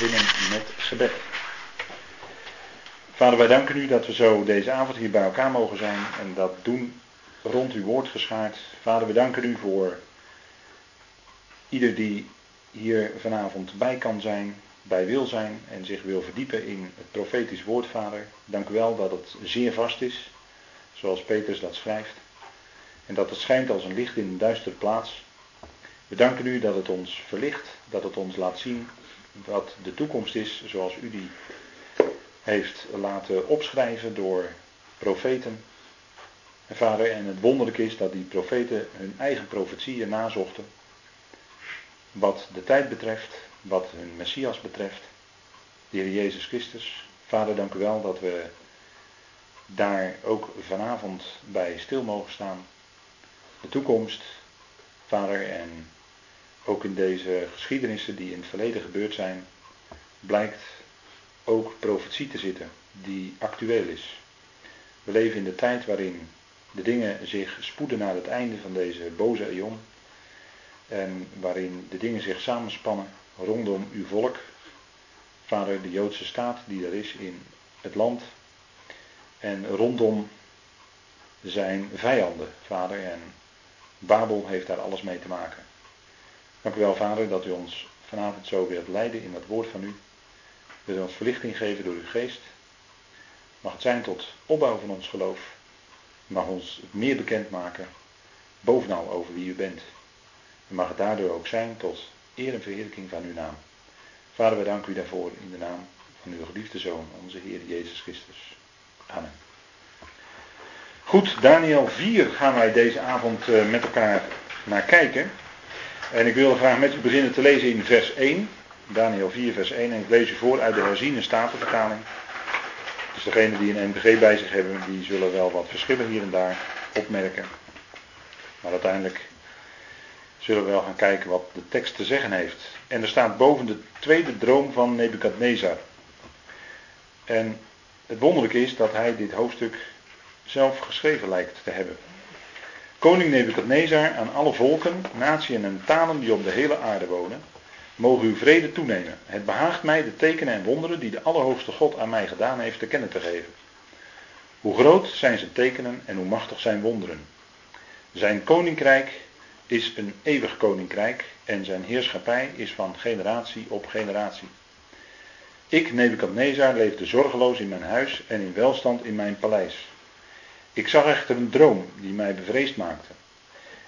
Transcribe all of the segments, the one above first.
beginnen met gebed. Vader, wij danken u dat we zo deze avond hier bij elkaar mogen zijn en dat doen rond uw woord geschaard. Vader, we danken u voor ieder die hier vanavond bij kan zijn, bij wil zijn en zich wil verdiepen in het profetisch woord, Vader. Dank u wel dat het zeer vast is, zoals Petrus dat schrijft. En dat het schijnt als een licht in een duistere plaats. We danken u dat het ons verlicht, dat het ons laat zien wat de toekomst is zoals u die heeft laten opschrijven door profeten. En vader, en het wonderlijk is dat die profeten hun eigen profetieën nazochten. Wat de tijd betreft, wat hun Messias betreft, de Heer Jezus Christus. Vader, dank u wel dat we daar ook vanavond bij stil mogen staan. De toekomst, Vader, en ook in deze geschiedenissen die in het verleden gebeurd zijn, blijkt ook profetie te zitten die actueel is. We leven in de tijd waarin de dingen zich spoeden naar het einde van deze boze eon. En waarin de dingen zich samenspannen rondom uw volk. Vader, de Joodse staat die er is in het land. En rondom zijn vijanden, vader. En Babel heeft daar alles mee te maken. Dank u wel, Vader, dat u ons vanavond zo wilt leiden in dat woord van u. Wilt u ons verlichting geven door uw geest. Mag het zijn tot opbouw van ons geloof. Mag ons meer bekend maken, bovenal over wie u bent. En mag het daardoor ook zijn tot eer en verheerlijking van uw naam. Vader, wij danken u daarvoor in de naam van uw geliefde Zoon, onze Heer Jezus Christus. Amen. Goed, Daniel 4 gaan wij deze avond eh, met elkaar naar kijken. En ik wil graag met u beginnen te lezen in vers 1. Daniel 4, vers 1. En ik lees u voor uit de herziene statenvertaling. Dus degenen die een NBG bij zich hebben, die zullen wel wat verschillen hier en daar opmerken. Maar uiteindelijk zullen we wel gaan kijken wat de tekst te zeggen heeft. En er staat boven de tweede droom van Nebukadnezar. En het wonderlijke is dat hij dit hoofdstuk zelf geschreven lijkt te hebben. Koning Nebukadnezar aan alle volken, naties en talen die op de hele aarde wonen, mogen uw vrede toenemen. Het behaagt mij de tekenen en wonderen die de Allerhoogste God aan mij gedaan heeft te kennen te geven. Hoe groot zijn zijn tekenen en hoe machtig zijn wonderen. Zijn koninkrijk is een eeuwig koninkrijk en zijn heerschappij is van generatie op generatie. Ik, Nebukadnezar, leefde zorgeloos in mijn huis en in welstand in mijn paleis. Ik zag echter een droom die mij bevreesd maakte.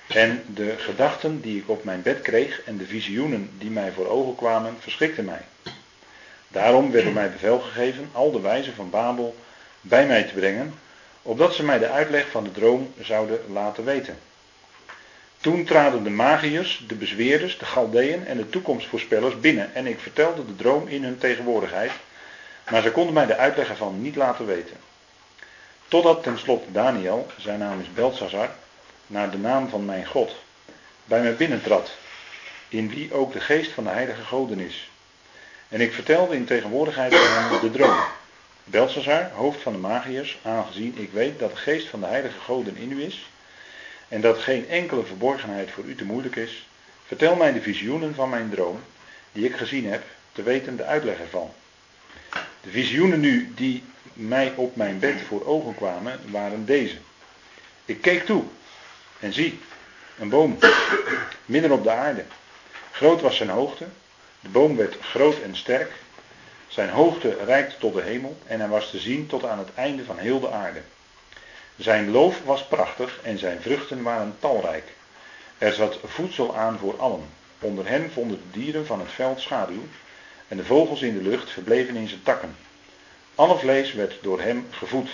En de gedachten die ik op mijn bed kreeg en de visioenen die mij voor ogen kwamen, verschrikten mij. Daarom werd er mij bevel gegeven al de wijzen van Babel bij mij te brengen, opdat ze mij de uitleg van de droom zouden laten weten. Toen traden de magiërs, de bezweerders, de galdeën en de toekomstvoorspellers binnen en ik vertelde de droom in hun tegenwoordigheid, maar ze konden mij de uitleg ervan niet laten weten. Totdat tenslotte Daniel, zijn naam is Belshazzar, naar de naam van mijn God, bij mij binnentrad, in wie ook de geest van de heilige goden is. En ik vertelde in tegenwoordigheid van hem de droom. Belshazzar, hoofd van de magiërs, aangezien ik weet dat de geest van de heilige goden in u is, en dat geen enkele verborgenheid voor u te moeilijk is, vertel mij de visioenen van mijn droom, die ik gezien heb, te weten de uitleg ervan. De visioenen nu die mij op mijn bed voor ogen kwamen, waren deze. Ik keek toe en zie, een boom, midden op de aarde. Groot was zijn hoogte, de boom werd groot en sterk, zijn hoogte reikte tot de hemel en hij was te zien tot aan het einde van heel de aarde. Zijn loof was prachtig en zijn vruchten waren talrijk. Er zat voedsel aan voor allen. Onder hem vonden de dieren van het veld schaduw en de vogels in de lucht verbleven in zijn takken. Alle vlees werd door hem gevoed.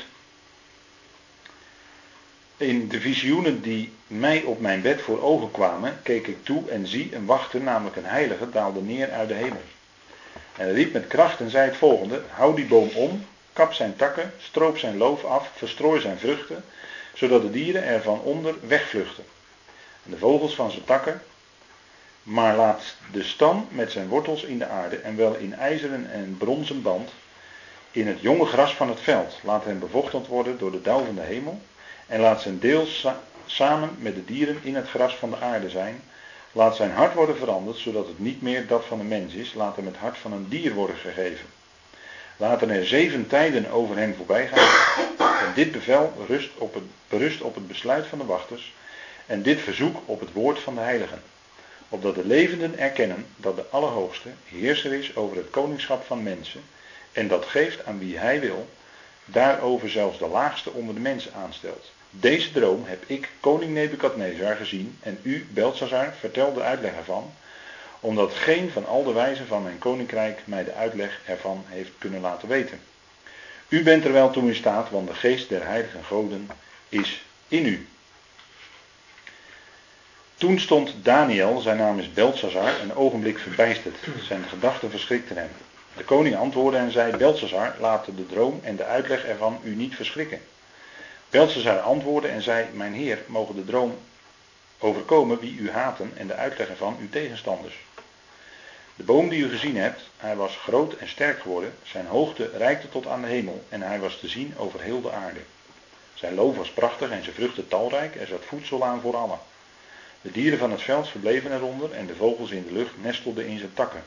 In de visioenen die mij op mijn bed voor ogen kwamen, keek ik toe en zie een wachter, namelijk een heilige, daalde neer uit de hemel. En riep met kracht en zei het volgende: Hou die boom om, kap zijn takken, stroop zijn loof af, verstrooi zijn vruchten, zodat de dieren er van onder wegvluchten. En de vogels van zijn takken, maar laat de stam met zijn wortels in de aarde en wel in ijzeren en bronzen band, in het jonge gras van het veld. Laat hem bevochtigd worden door de dauw van de hemel. En laat zijn deel samen met de dieren in het gras van de aarde zijn. Laat zijn hart worden veranderd, zodat het niet meer dat van een mens is. Laat hem het hart van een dier worden gegeven. Laten er zeven tijden over hem voorbij gaan. En dit bevel rust op het, berust op het besluit van de wachters. En dit verzoek op het woord van de heiligen. Opdat de levenden erkennen dat de Allerhoogste heerser is over het koningschap van mensen. En dat geeft aan wie hij wil. Daarover zelfs de laagste onder de mensen aanstelt. Deze droom heb ik, koning Nebukadnezar, gezien. En u, Belshazzar, vertel de uitleg ervan omdat geen van al de wijzen van mijn koninkrijk mij de uitleg ervan heeft kunnen laten weten. U bent er wel toe in staat, want de geest der heilige goden is in u. Toen stond Daniel, zijn naam is Belshazzar, een ogenblik verbijsterd. Zijn gedachten verschrikten hem. De koning antwoordde en zei: Belshazzar, laat de droom en de uitleg ervan u niet verschrikken. Belshazzar antwoordde en zei: Mijn heer, mogen de droom overkomen wie u haten en de uitleg ervan uw tegenstanders. De boom die u gezien hebt, hij was groot en sterk geworden, zijn hoogte reikte tot aan de hemel en hij was te zien over heel de aarde. Zijn loof was prachtig en zijn vruchten talrijk, er zat voedsel aan voor allen. De dieren van het veld verbleven eronder en de vogels in de lucht nestelden in zijn takken.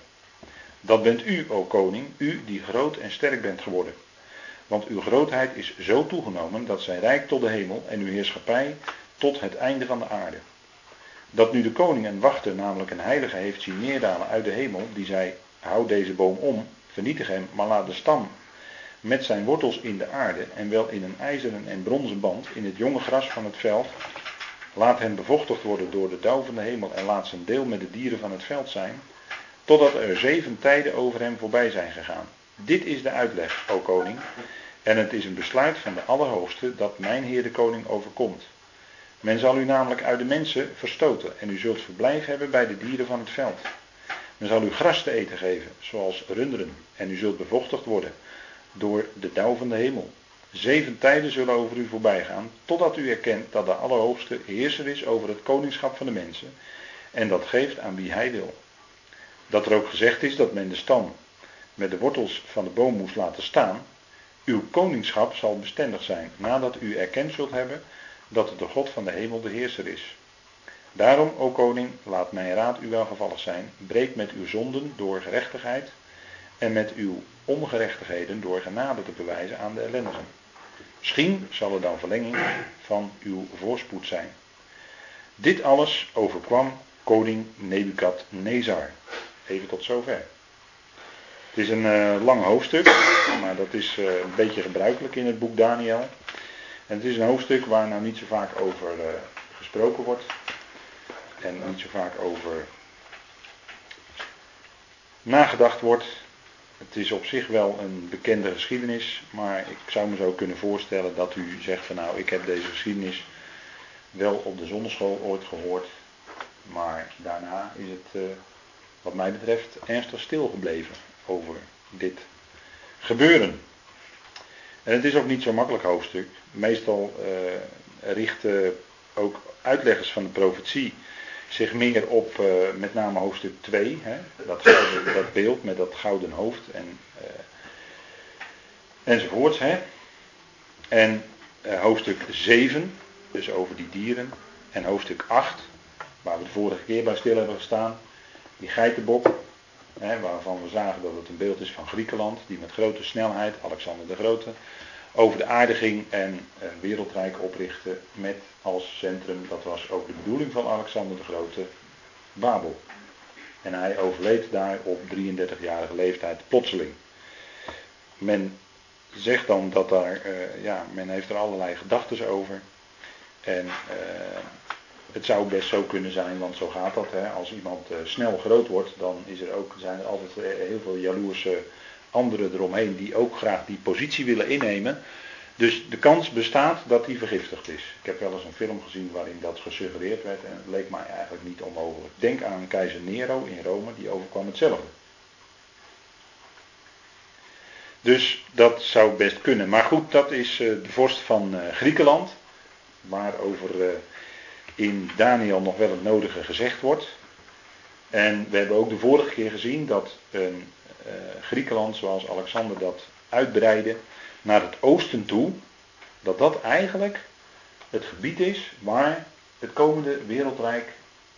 Dat bent u, o koning, u die groot en sterk bent geworden. Want uw grootheid is zo toegenomen dat zij rijkt tot de hemel en uw heerschappij tot het einde van de aarde. Dat nu de koning een wachter, namelijk een heilige, heeft zien neerdalen uit de hemel, die zei: Houd deze boom om, vernietig hem, maar laat de stam met zijn wortels in de aarde en wel in een ijzeren en bronzen band in het jonge gras van het veld. Laat hem bevochtigd worden door de dauw van de hemel en laat zijn deel met de dieren van het veld zijn, totdat er zeven tijden over hem voorbij zijn gegaan. Dit is de uitleg, o koning, en het is een besluit van de Allerhoogste dat mijn Heer de koning overkomt. Men zal u namelijk uit de mensen verstoten en u zult verblijf hebben bij de dieren van het veld. Men zal u gras te eten geven, zoals runderen, en u zult bevochtigd worden door de dauw van de hemel. Zeven tijden zullen over u voorbij gaan, totdat u erkent dat de Allerhoogste heerser is over het koningschap van de mensen en dat geeft aan wie hij wil. Dat er ook gezegd is dat men de stam met de wortels van de boom moest laten staan. Uw koningschap zal bestendig zijn nadat u erkend zult hebben dat de God van de hemel de heerser is. Daarom, o koning, laat mijn raad u welgevallig zijn. Breek met uw zonden door gerechtigheid en met uw ongerechtigheden door genade te bewijzen aan de ellendigen. Misschien zal er dan verlenging van uw voorspoed zijn. Dit alles overkwam koning Nebukadnezar. Even tot zover. Het is een uh, lang hoofdstuk, maar dat is uh, een beetje gebruikelijk in het boek Daniel. En het is een hoofdstuk waar nou niet zo vaak over uh, gesproken wordt. En niet zo vaak over nagedacht wordt. Het is op zich wel een bekende geschiedenis, maar ik zou me zo kunnen voorstellen dat u zegt van nou, ik heb deze geschiedenis wel op de zonneschool ooit gehoord, maar daarna is het, wat mij betreft, ernstig stilgebleven over dit gebeuren. En het is ook niet zo'n makkelijk hoofdstuk. Meestal uh, richten ook uitleggers van de profetie zich meer op uh, met name hoofdstuk 2. Hè, dat, dat, beeld met dat gouden hoofd en, uh, enzovoorts. Hè. En hoofdstuk 7, dus over die dieren. En hoofdstuk 8, waar we de vorige keer bij stil hebben gestaan. Die geitenbok, hè, waarvan we zagen dat het een beeld is van Griekenland, die met grote snelheid, Alexander de Grote, over de aarde ging en een wereldrijk oprichtte met als centrum, dat was ook de bedoeling van Alexander de Grote, Babel. En hij overleed daar op 33-jarige leeftijd plotseling. Men zegt dan dat daar, uh, ja, men heeft er allerlei gedachten over. En uh, het zou best zo kunnen zijn, want zo gaat dat. Hè. Als iemand uh, snel groot wordt, dan is er ook, zijn er altijd heel veel jaloerse anderen eromheen die ook graag die positie willen innemen. Dus de kans bestaat dat die vergiftigd is. Ik heb wel eens een film gezien waarin dat gesuggereerd werd en het leek mij eigenlijk niet onmogelijk. Denk aan keizer Nero in Rome, die overkwam hetzelfde. Dus dat zou best kunnen. Maar goed, dat is uh, de vorst van Griekenland, waarover uh, in Daniel nog wel het nodige gezegd wordt. En we hebben ook de vorige keer gezien dat een uh, Griekenland, zoals Alexander dat uitbreidde, naar het oosten toe, dat dat eigenlijk het gebied is waar het komende wereldrijk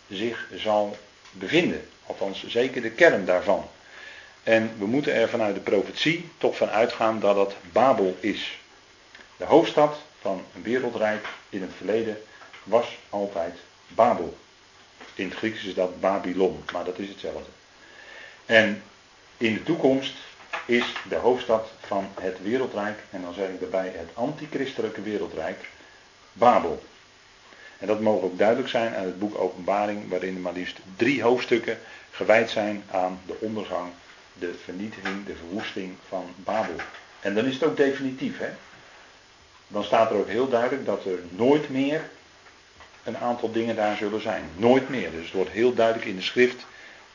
zich zal bevinden. Althans, zeker de kern daarvan. En we moeten er vanuit de profetie toch van uitgaan dat dat Babel is. De hoofdstad van een wereldrijk in het verleden was altijd Babel. In het Grieks is dat Babylon, maar dat is hetzelfde. En in de toekomst is de hoofdstad van het wereldrijk, en dan zeg ik erbij het antichristelijke wereldrijk, Babel. En dat mogen ook duidelijk zijn uit het boek Openbaring, waarin maar liefst drie hoofdstukken gewijd zijn aan de ondergang, de vernietiging, de verwoesting van Babel. En dan is het ook definitief, hè? Dan staat er ook heel duidelijk dat er nooit meer een aantal dingen daar zullen zijn. Nooit meer. Dus het wordt heel duidelijk in de schrift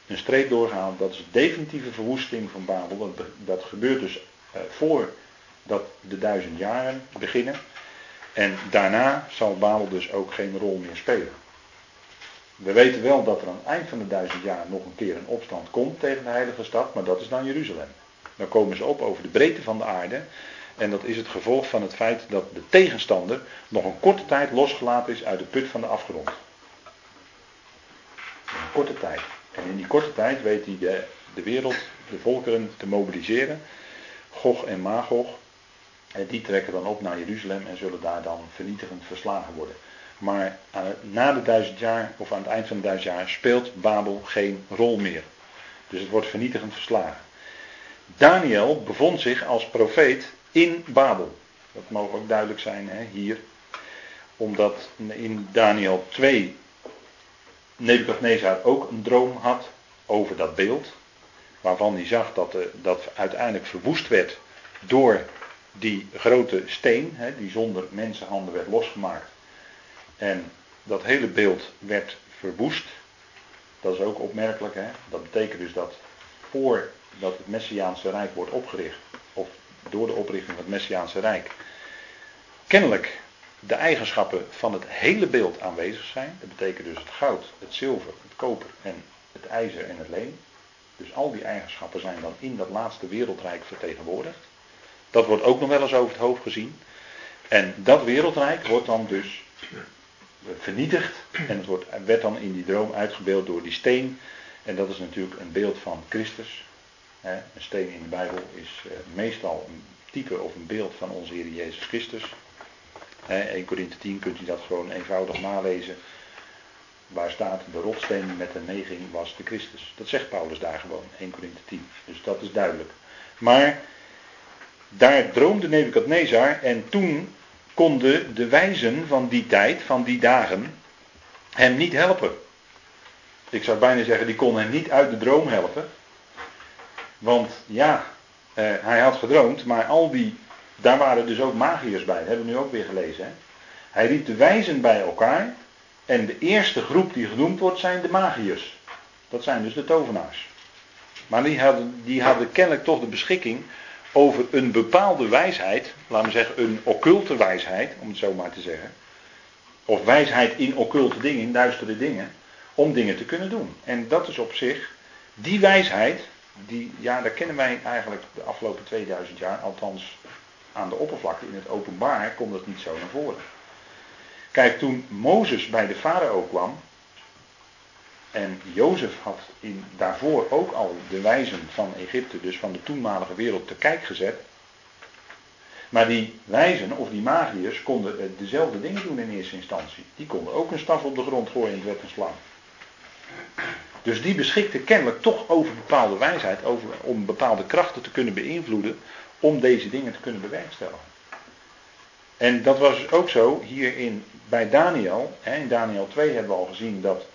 een streep doorgehaald. Dat is de definitieve verwoesting van Babel. Dat, gebeurt dus eh, voordat de duizend jaren beginnen. En daarna zal Babel dus ook geen rol meer spelen. We weten wel dat er aan het eind van de duizend jaar nog een keer een opstand komt tegen de heilige stad, maar dat is dan Jeruzalem. Dan komen ze op over de breedte van de aarde. En dat is het gevolg van het feit dat de tegenstander nog een korte tijd losgelaten is uit de put van de afgrond. Een korte tijd. En in die korte tijd weet hij de, de wereld, de volkeren te mobiliseren. Gog en Magog. En die trekken dan op naar Jeruzalem en zullen daar dan vernietigend verslagen worden. Maar na de duizend jaar, of aan het eind van de duizend jaar, speelt Babel geen rol meer. Dus het wordt vernietigend verslagen. Daniel bevond zich als profeet in Babel. Dat mogen ook duidelijk zijn hè, hier. Omdat in Daniel 2 Nebukadnezar ook een droom had over dat beeld. Waarvan hij zag dat de, dat uiteindelijk verwoest werd door die grote steen, hè, die zonder mensenhanden werd losgemaakt. En dat hele beeld werd verwoest. Dat is ook opmerkelijk. Hè? Dat betekent dus dat voordat het Messiaanse Rijk wordt opgericht, door de oprichting van het Messiaanse Rijk, kennelijk de eigenschappen van het hele beeld aanwezig zijn. Dat betekent dus het goud, het zilver, het koper en het ijzer en het leem. Dus al die eigenschappen zijn dan in dat laatste wereldrijk vertegenwoordigd. Dat wordt ook nog wel eens over het hoofd gezien. En dat wereldrijk wordt dan dus vernietigd. En het wordt, werd dan in die droom uitgebeeld door die steen. En dat is natuurlijk een beeld van Christus. Een steen in de Bijbel is eh, meestal een type of een beeld van onze Heer Jezus Christus. 1 Korinthe 10 kunt u dat gewoon eenvoudig nalezen. Waar staat de rotsteen met de neging was de Christus. Dat zegt Paulus daar gewoon, 1 Korinthe 10. Dus dat is duidelijk. Maar daar droomde Nebukadnezar en toen konden de wijzen van die tijd, van die dagen, hem niet helpen. Ik zou bijna zeggen, die konden hem niet uit de droom helpen. Want ja, eh, hij had gedroomd, maar al die, daar waren dus ook magiërs bij, dat hebben we nu ook weer gelezen. Hè? Hij riep de wijzen bij elkaar en de eerste groep die genoemd wordt zijn de magiërs. Dat zijn dus de tovenaars. Maar die hadden, die hadden kennelijk toch de beschikking over een bepaalde wijsheid, laten we zeggen een occulte wijsheid, om het zo maar te zeggen. Of wijsheid in occulte dingen, in duistere dingen, om dingen te kunnen doen. En dat is op zich, die wijsheid, die, ja, daar kennen wij eigenlijk de afgelopen 2000 jaar, althans aan de oppervlakte, in het openbaar, komt dat niet zo naar voren. Kijk, toen Mozes bij de farao kwam, en Jozef had in, daarvoor ook al de wijzen van Egypte, dus van de toenmalige wereld, te kijk gezet. Maar die wijzen of die magiërs konden dezelfde dingen doen in eerste instantie. Die konden ook een staf op de grond gooien en het werd een slang. Dus die beschikten kennelijk toch over bepaalde wijsheid, om bepaalde krachten te kunnen beïnvloeden, om deze dingen te kunnen bewerkstelligen. En dat was ook zo hier in, bij Daniel. In Daniel 2 hebben we al gezien dat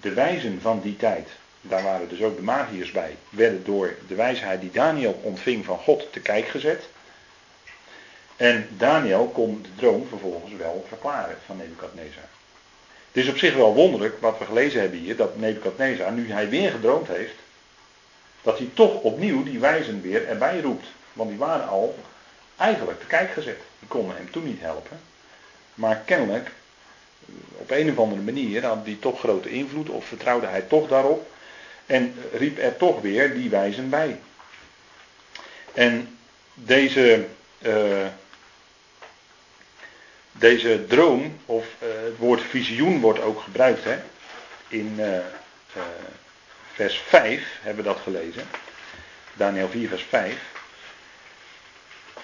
de wijzen van die tijd, daar waren dus ook de magiërs bij, werden door de wijsheid die Daniel ontving van God te kijk gezet. En Daniel kon de droom vervolgens wel verklaren van Nebukadnezar. Het is op zich wel wonderlijk wat we gelezen hebben hier, dat Nebukadnezar, nu hij weer gedroomd heeft, dat hij toch opnieuw die wijzen weer erbij roept. Want die waren al eigenlijk te kijk gezet. Die konden hem toen niet helpen. Maar kennelijk op een of andere manier had die toch grote invloed of vertrouwde hij toch daarop en riep er toch weer die wijzen bij. En deze, uh, deze droom, of uh, het woord visioen wordt ook gebruikt, hè? in uh, uh, vers 5 hebben we dat gelezen. Daniel 4, vers 5.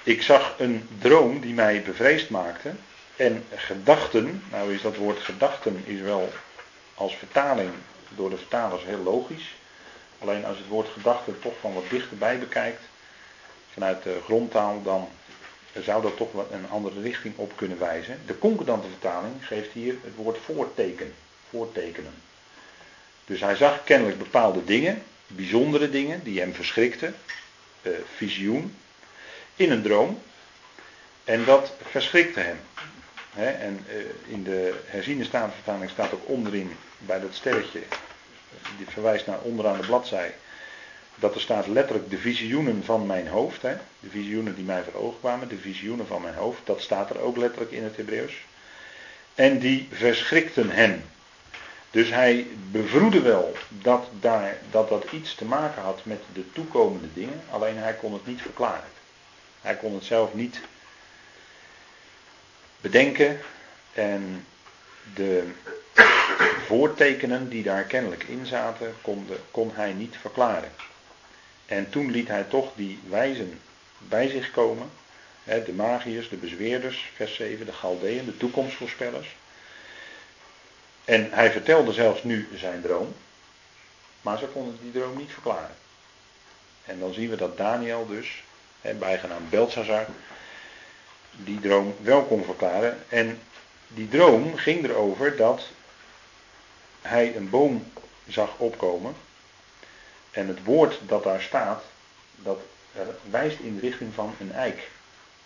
Ik zag een droom die mij bevreesd maakte. En gedachten, nou is dat woord gedachten is wel als vertaling door de vertalers heel logisch. Alleen als het woord gedachten toch van wat dichterbij bekijkt, vanuit de grondtaal, dan zou dat toch wat een andere richting op kunnen wijzen. De concordante vertaling geeft hier het woord voorteken, voortekenen. Dus hij zag kennelijk bepaalde dingen, bijzondere dingen, die hem verschrikten, eh, visioen, in een droom. En dat verschrikte hem. en eh, in de herziene staatvertaling staat ook onderin bij dat sterretje, die verwijst naar onderaan de bladzij, dat er staat letterlijk de visioenen van mijn hoofd. Hè, de visioenen die mij voor ogen kwamen, de visioenen van mijn hoofd, dat staat er ook letterlijk in het Hebreeuws. En die verschrikten hem. Dus hij bevroedde wel dat, daar, dat dat iets te maken had met de toekomende dingen, alleen hij kon het niet verklaren. Hij kon het zelf niet bedenken en de voortekenen die daar kennelijk in zaten, kon, de, kon hij niet verklaren. En toen liet hij toch die wijzen bij zich komen, de magiërs, de bezweerders, vers 7, de Galdeën, de toekomstvoorspellers. En hij vertelde zelfs nu zijn droom, maar ze konden die droom niet verklaren. En dan zien we dat Daniel dus, bijgenaamd Belshazzar, die droom wel kon verklaren. En die droom ging erover dat hij een boom zag opkomen. En het woord dat daar staat, dat wijst in de richting van een eik.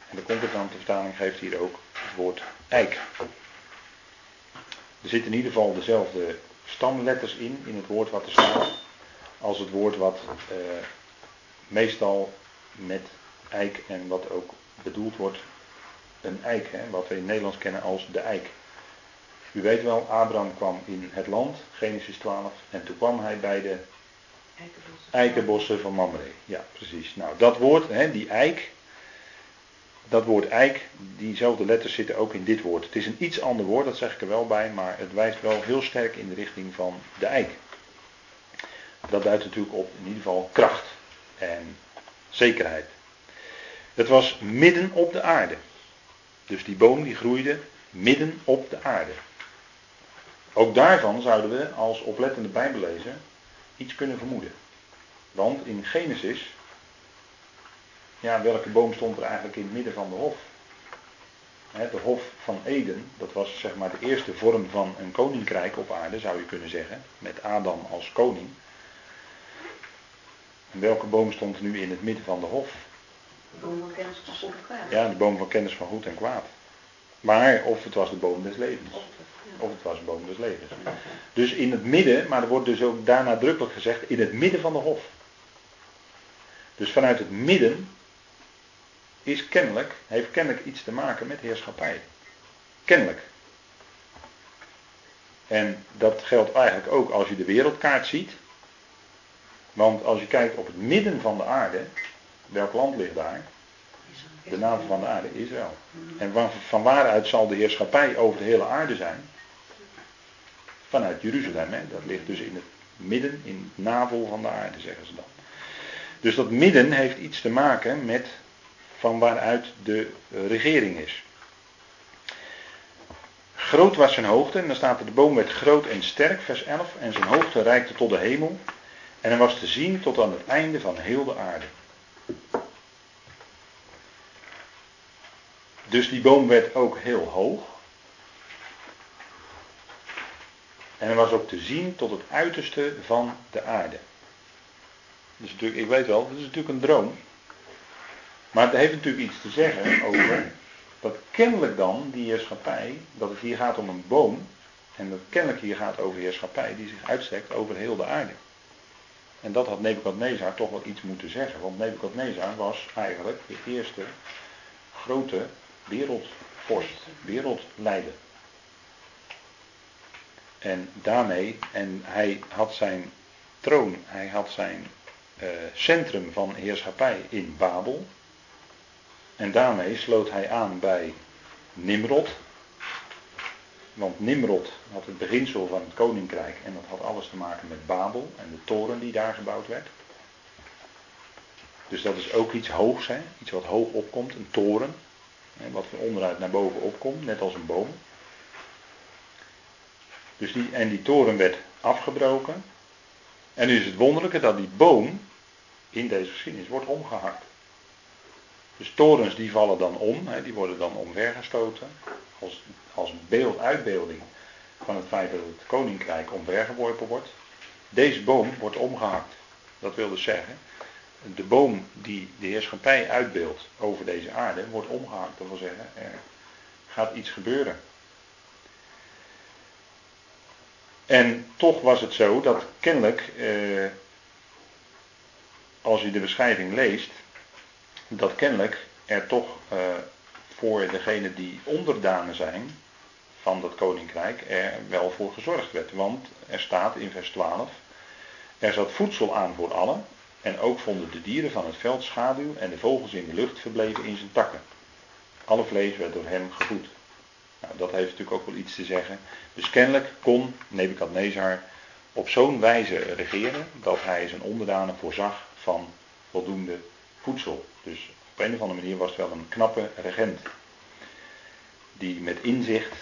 En de concordante vertaling geeft hier ook het woord eik. Er zitten in ieder geval dezelfde stamletters in, in het woord wat er staat, als het woord wat eh, meestal met eik en wat ook bedoeld wordt, een eik, hè, wat we in Nederlands kennen als de eik. U weet wel, Abraham kwam in het land, Genesis 12, en toen kwam hij bij de eikenbossen van Mamre. Ja, precies. Nou, dat woord, hè, die eik, dat woord eik, diezelfde letters zitten ook in dit woord. Het is een iets ander woord, dat zeg ik er wel bij, maar het wijst wel heel sterk in de richting van de eik. Dat duidt natuurlijk op in ieder geval kracht en zekerheid. Het was midden op de aarde. Dus die boom die groeide midden op de aarde. Ook daarvan zouden we als oplettende bijbellezer iets kunnen vermoeden. Want in Genesis, ja, welke boom stond er eigenlijk in het midden van de hof? De hof van Eden, dat was zeg maar de eerste vorm van een koninkrijk op aarde, zou je kunnen zeggen, met Adam als koning. En welke boom stond nu in het midden van de hof? De boom van kennis van goed en kwaad. Ja, de boom van kennis van goed en kwaad. Maar of het was de boom des levens. Of het was een boom des levens. Dus in het midden, maar er wordt dus ook daarna nadrukkelijk gezegd, in het midden van de hof. Dus vanuit het midden is kennelijk, heeft kennelijk iets te maken met heerschappij. Kennelijk. En dat geldt eigenlijk ook als je de wereldkaart ziet. Want als je kijkt op het midden van de aarde, welk land ligt daar? De naam van de aarde, Israël. En van, waaruit zal de heerschappij over de hele aarde zijn? Vanuit Jeruzalem, hè? dat ligt dus in het midden, in het navel van de aarde, zeggen ze dan. Dus dat midden heeft iets te maken met van waaruit de regering is. Groot was zijn hoogte, en dan staat er de boom werd groot en sterk, vers 11, en zijn hoogte reikte tot de hemel, en hij was te zien tot aan het einde van heel de aarde. Dus die boom werd ook heel hoog. En hij was ook te zien tot het uiterste van de aarde. Dus natuurlijk, ik weet wel, dat is natuurlijk een droom. Maar het heeft natuurlijk iets te zeggen over dat kennelijk dan die heerschappij, dat het hier gaat om een boom, en dat kennelijk hier gaat over heerschappij die zich uitstrekt over heel de aarde. En dat had Nebukadnezar toch wel iets moeten zeggen, want Nebukadnezar was eigenlijk de eerste grote wereldvorst, wereldleider. En daarmee, en hij had zijn troon, hij had zijn uh, centrum van heerschappij in Babel. En daarmee sloot hij aan bij Nimrod. Want Nimrod had het beginsel van het koninkrijk en dat had alles te maken met Babel en de toren die daar gebouwd werd. Dus dat is ook iets hoogs, hè? iets wat hoog opkomt, een toren. Wat van onderuit naar boven opkomt, net als een boom. Dus die, en die toren werd afgebroken. En nu is het wonderlijke dat die boom in deze geschiedenis wordt omgehakt. Dus torens die vallen dan om, die worden dan omvergestoten. Als, als beeld, uitbeelding van het feit dat het koninkrijk omvergeworpen wordt. Deze boom wordt omgehakt. Dat wil dus zeggen, de boom die de heerschappij uitbeeldt over deze aarde, wordt omgehakt. Dat wil zeggen, er gaat iets gebeuren. En toch was het zo dat kennelijk, eh, als je de beschrijving leest, dat kennelijk er toch eh, voor degenen die onderdanen zijn van dat koninkrijk er wel voor gezorgd werd. Want er staat in vers 12, er zat voedsel aan voor allen en ook vonden de dieren van het veld schaduw en de vogels in de lucht verbleven in zijn takken. Alle vlees werd door hem gevoed. Nou, dat heeft natuurlijk ook wel iets te zeggen. Dus kennelijk kon Nebukadnezar op zo'n wijze regeren dat hij zijn onderdanen voorzag van voldoende voedsel. Dus op een of andere manier was het wel een knappe regent. Die met inzicht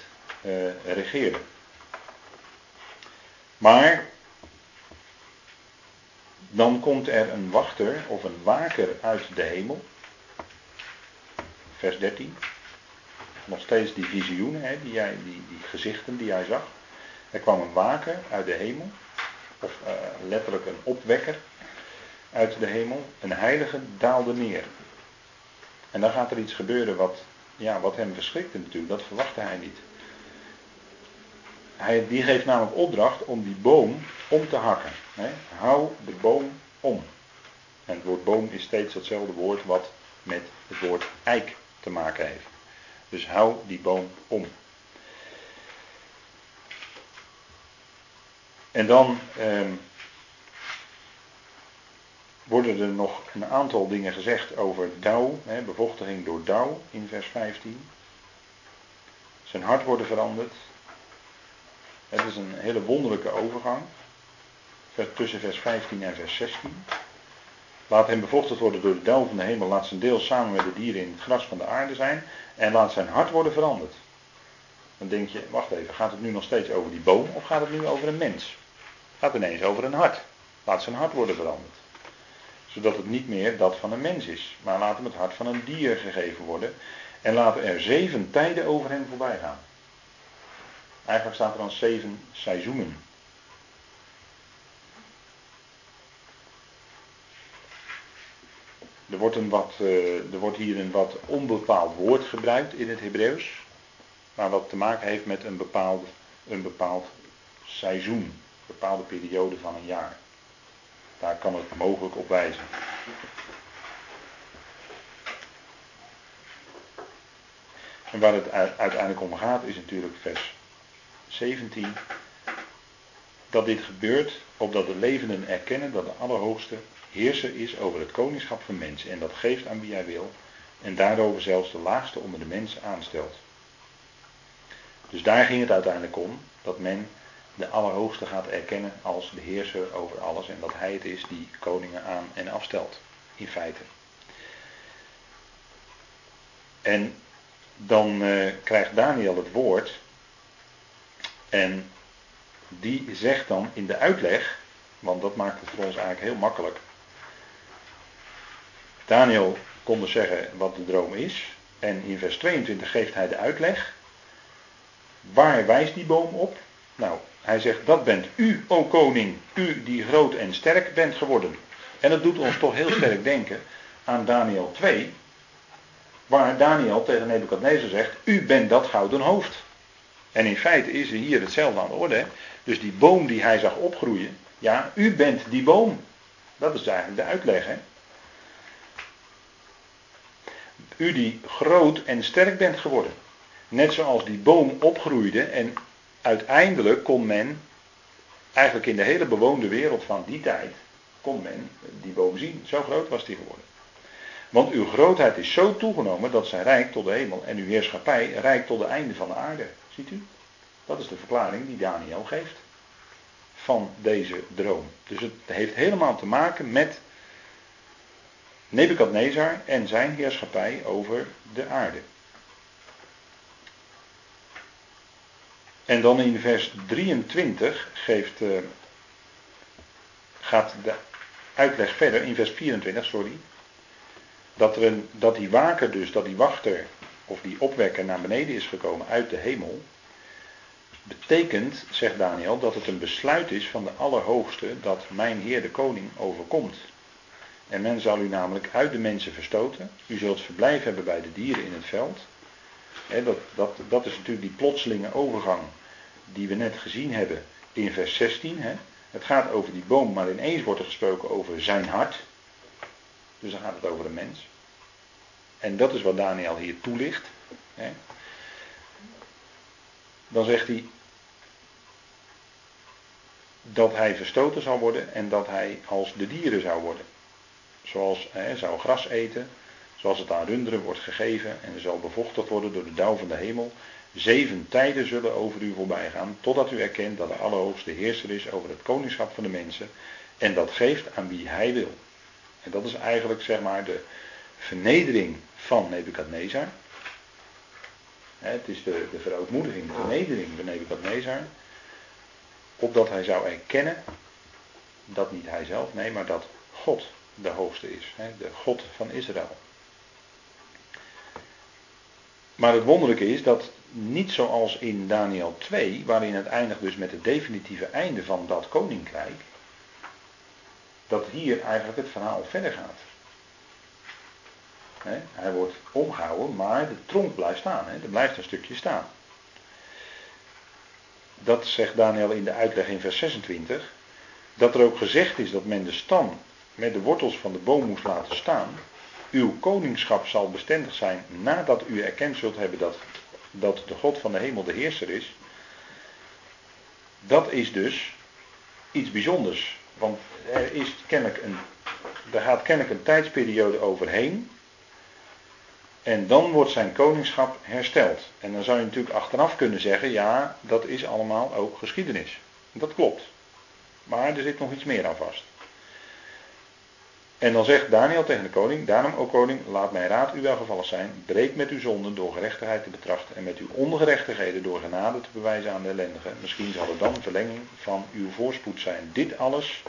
uh, regeerde. Maar dan komt er een wachter of een waker uit de hemel. Vers 13. Nog steeds die visioenen, hè, die, jij, die, gezichten die hij zag. Er kwam een waker uit de hemel. Of uh, letterlijk een opwekker uit de hemel. Een heilige daalde neer. En dan gaat er iets gebeuren wat, ja, wat hem verschrikte natuurlijk. Dat verwachtte hij niet. Hij, die geeft namelijk opdracht om die boom om te hakken. Hè? Hou de boom om. En het woord boom is steeds hetzelfde woord wat met het woord eik te maken heeft. Dus hou die boom om. En dan ehm, worden er nog een aantal dingen gezegd over dauw, hè, bevochtiging door dauw in vers 15. Zijn hart wordt veranderd. Het is een hele wonderlijke overgang tussen vers 15 en vers 16. Laat hem bevochtigd worden door de dauw van de hemel, laat zijn deel samen met de dieren in het gras van de aarde zijn en laat zijn hart worden veranderd. Dan denk je, wacht even, gaat het nu nog steeds over die boom of gaat het nu over een mens? Gaat het ineens over een hart. Laat zijn hart worden veranderd. Zodat het niet meer dat van een mens is, maar laat hem het hart van een dier gegeven worden. En laten er zeven tijden over hem voorbij gaan. Eigenlijk staat er dan zeven seizoenen. Er wordt, een wat, uh, er wordt hier een wat onbepaald woord gebruikt in het Hebreeuws. Maar wat te maken heeft met een bepaald, een bepaald seizoen. Een bepaalde periode van een jaar. Daar kan het mogelijk op wijzen. En waar het uiteindelijk om gaat is natuurlijk vers 17. Dat dit gebeurt opdat de levenden erkennen dat de Allerhoogste heerser is over het koningschap van mensen. En dat geeft aan wie hij wil. En daarover zelfs de laagste onder de mensen aanstelt. Dus daar ging het uiteindelijk om. Dat men de Allerhoogste gaat erkennen als de heerser over alles. En dat hij het is die koningen aan en afstelt. In feite. En dan uh, krijgt Daniel het woord. En die zegt dan in de uitleg. Want dat maakt het voor ons eigenlijk heel makkelijk. Daniel kon dus zeggen wat de droom is. En in vers 22 geeft hij de uitleg. Waar wijst die boom op? Nou, hij zegt, dat bent u, o koning, u die groot en sterk bent geworden. En dat doet ons toch heel sterk denken aan Daniel 2, waar Daniel tegen Nebukadnezar zegt, u bent dat gouden hoofd. En in feite is er hier hetzelfde aan de orde. Dus die boom die hij zag opgroeien, ja, u bent die boom. Dat is eigenlijk de uitleg. Hè? U die groot en sterk bent geworden. Net zoals die boom opgroeide en uiteindelijk kon men, eigenlijk in de hele bewoonde wereld van die tijd, kon men die boom zien. Zo groot was die geworden. Want uw grootheid is zo toegenomen dat zij rijkt tot de hemel en uw heerschappij rijkt tot de einde van de aarde. Ziet u? Dat is de verklaring die Daniel geeft van deze droom. Dus het heeft helemaal te maken met Nebukadnezar en zijn heerschappij over de aarde. En dan in vers 23 geeft, uh, gaat de uitleg verder, in vers 24, sorry. Dat, er een, dat die waker dus, dat die wachter of die opwekker naar beneden is gekomen uit de hemel. Betekent, zegt Daniel, dat het een besluit is van de Allerhoogste dat mijn Heer de Koning overkomt. En men zal u namelijk uit de mensen verstoten. U zult verblijf hebben bij de dieren in het veld. dat, dat, dat is natuurlijk die plotselinge overgang die we net gezien hebben in vers 16. Het gaat over die boom, maar ineens wordt er gesproken over zijn hart. Dus dan gaat het over een mens. En dat is wat Daniel hier toelicht. Dan zegt hij dat hij verstoten zal worden en dat hij als de dieren zou worden. Zoals hij zou gras eten, zoals het aan runderen wordt gegeven en zal bevochtigd worden door de dauw van de hemel. Zeven tijden zullen over u voorbij gaan, totdat u erkent dat de Allerhoogste heerser is over het koningschap van de mensen en dat geeft aan wie hij wil. En dat is eigenlijk zeg maar de vernedering van Nebukadnezar. Het is de, de verootmoediging, de vernedering van Nebukadnezar. Opdat hij zou erkennen dat niet hij zelf, nee, maar dat God de hoogste is. De God van Israël. Maar het wonderlijke is dat niet zoals in Daniel 2, waarin het eindigt dus met het definitieve einde van dat koninkrijk, dat hier eigenlijk het verhaal verder gaat. Hij wordt omgehouden, maar de tronk blijft staan. er blijft een stukje staan. Dat zegt Daniel in de uitleg in vers 26. Dat er ook gezegd is dat men de stam met de wortels van de boom moest laten staan. Uw koningschap zal bestendig zijn nadat u erkend zult hebben dat, dat de God van de hemel de heerser is. Dat is dus iets bijzonders. Want er, is kennelijk een, er gaat kennelijk een tijdsperiode overheen. En dan wordt zijn koningschap hersteld. En dan zou je natuurlijk achteraf kunnen zeggen, ja, dat is allemaal ook geschiedenis. Dat klopt. Maar er zit nog iets meer aan vast. En dan zegt Daniel tegen de koning, daarom, o koning, laat mijn raad u welgevallig zijn, breek met uw zonden door gerechtigheid te betrachten en met uw ongerechtigheden door genade te bewijzen aan de ellendigen. Misschien zal er dan verlenging van uw voorspoed zijn. Dit alles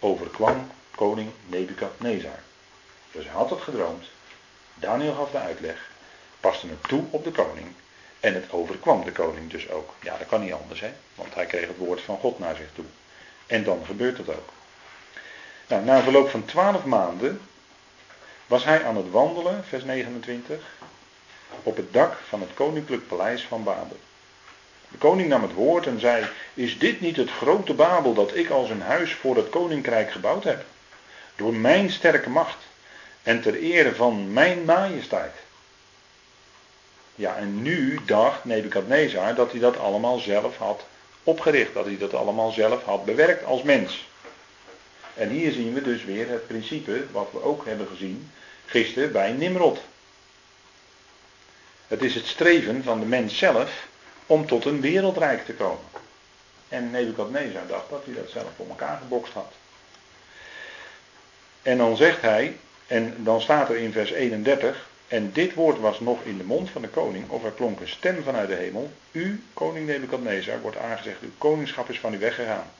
overkwam koning Nebukadnezar. Dus hij had het gedroomd, Daniel gaf de uitleg, paste het toe op de koning en het overkwam de koning dus ook. Ja, dat kan niet anders, hè, want hij kreeg het woord van God naar zich toe. En dan gebeurt het ook. Nou, na verloop van twaalf maanden was hij aan het wandelen, vers 29, op het dak van het koninklijk paleis van Babel. De koning nam het woord en zei: Is dit niet het grote Babel dat ik als een huis voor het koninkrijk gebouwd heb? Door mijn sterke macht en ter ere van mijn majesteit. Ja, en nu dacht Nebukadnezar dat hij dat allemaal zelf had opgericht, dat hij dat allemaal zelf had bewerkt als mens. En hier zien we dus weer het principe wat we ook hebben gezien gisteren bij Nimrod. Het is het streven van de mens zelf om tot een wereldrijk te komen. En Nebukadnezar dacht dat hij dat zelf voor elkaar gebokst had. En dan zegt hij, en dan staat er in vers 31, en dit woord was nog in de mond van de koning, of er klonk een stem vanuit de hemel, u, koning Nebukadnezar, wordt aangezegd, uw koningschap is van u weggegaan.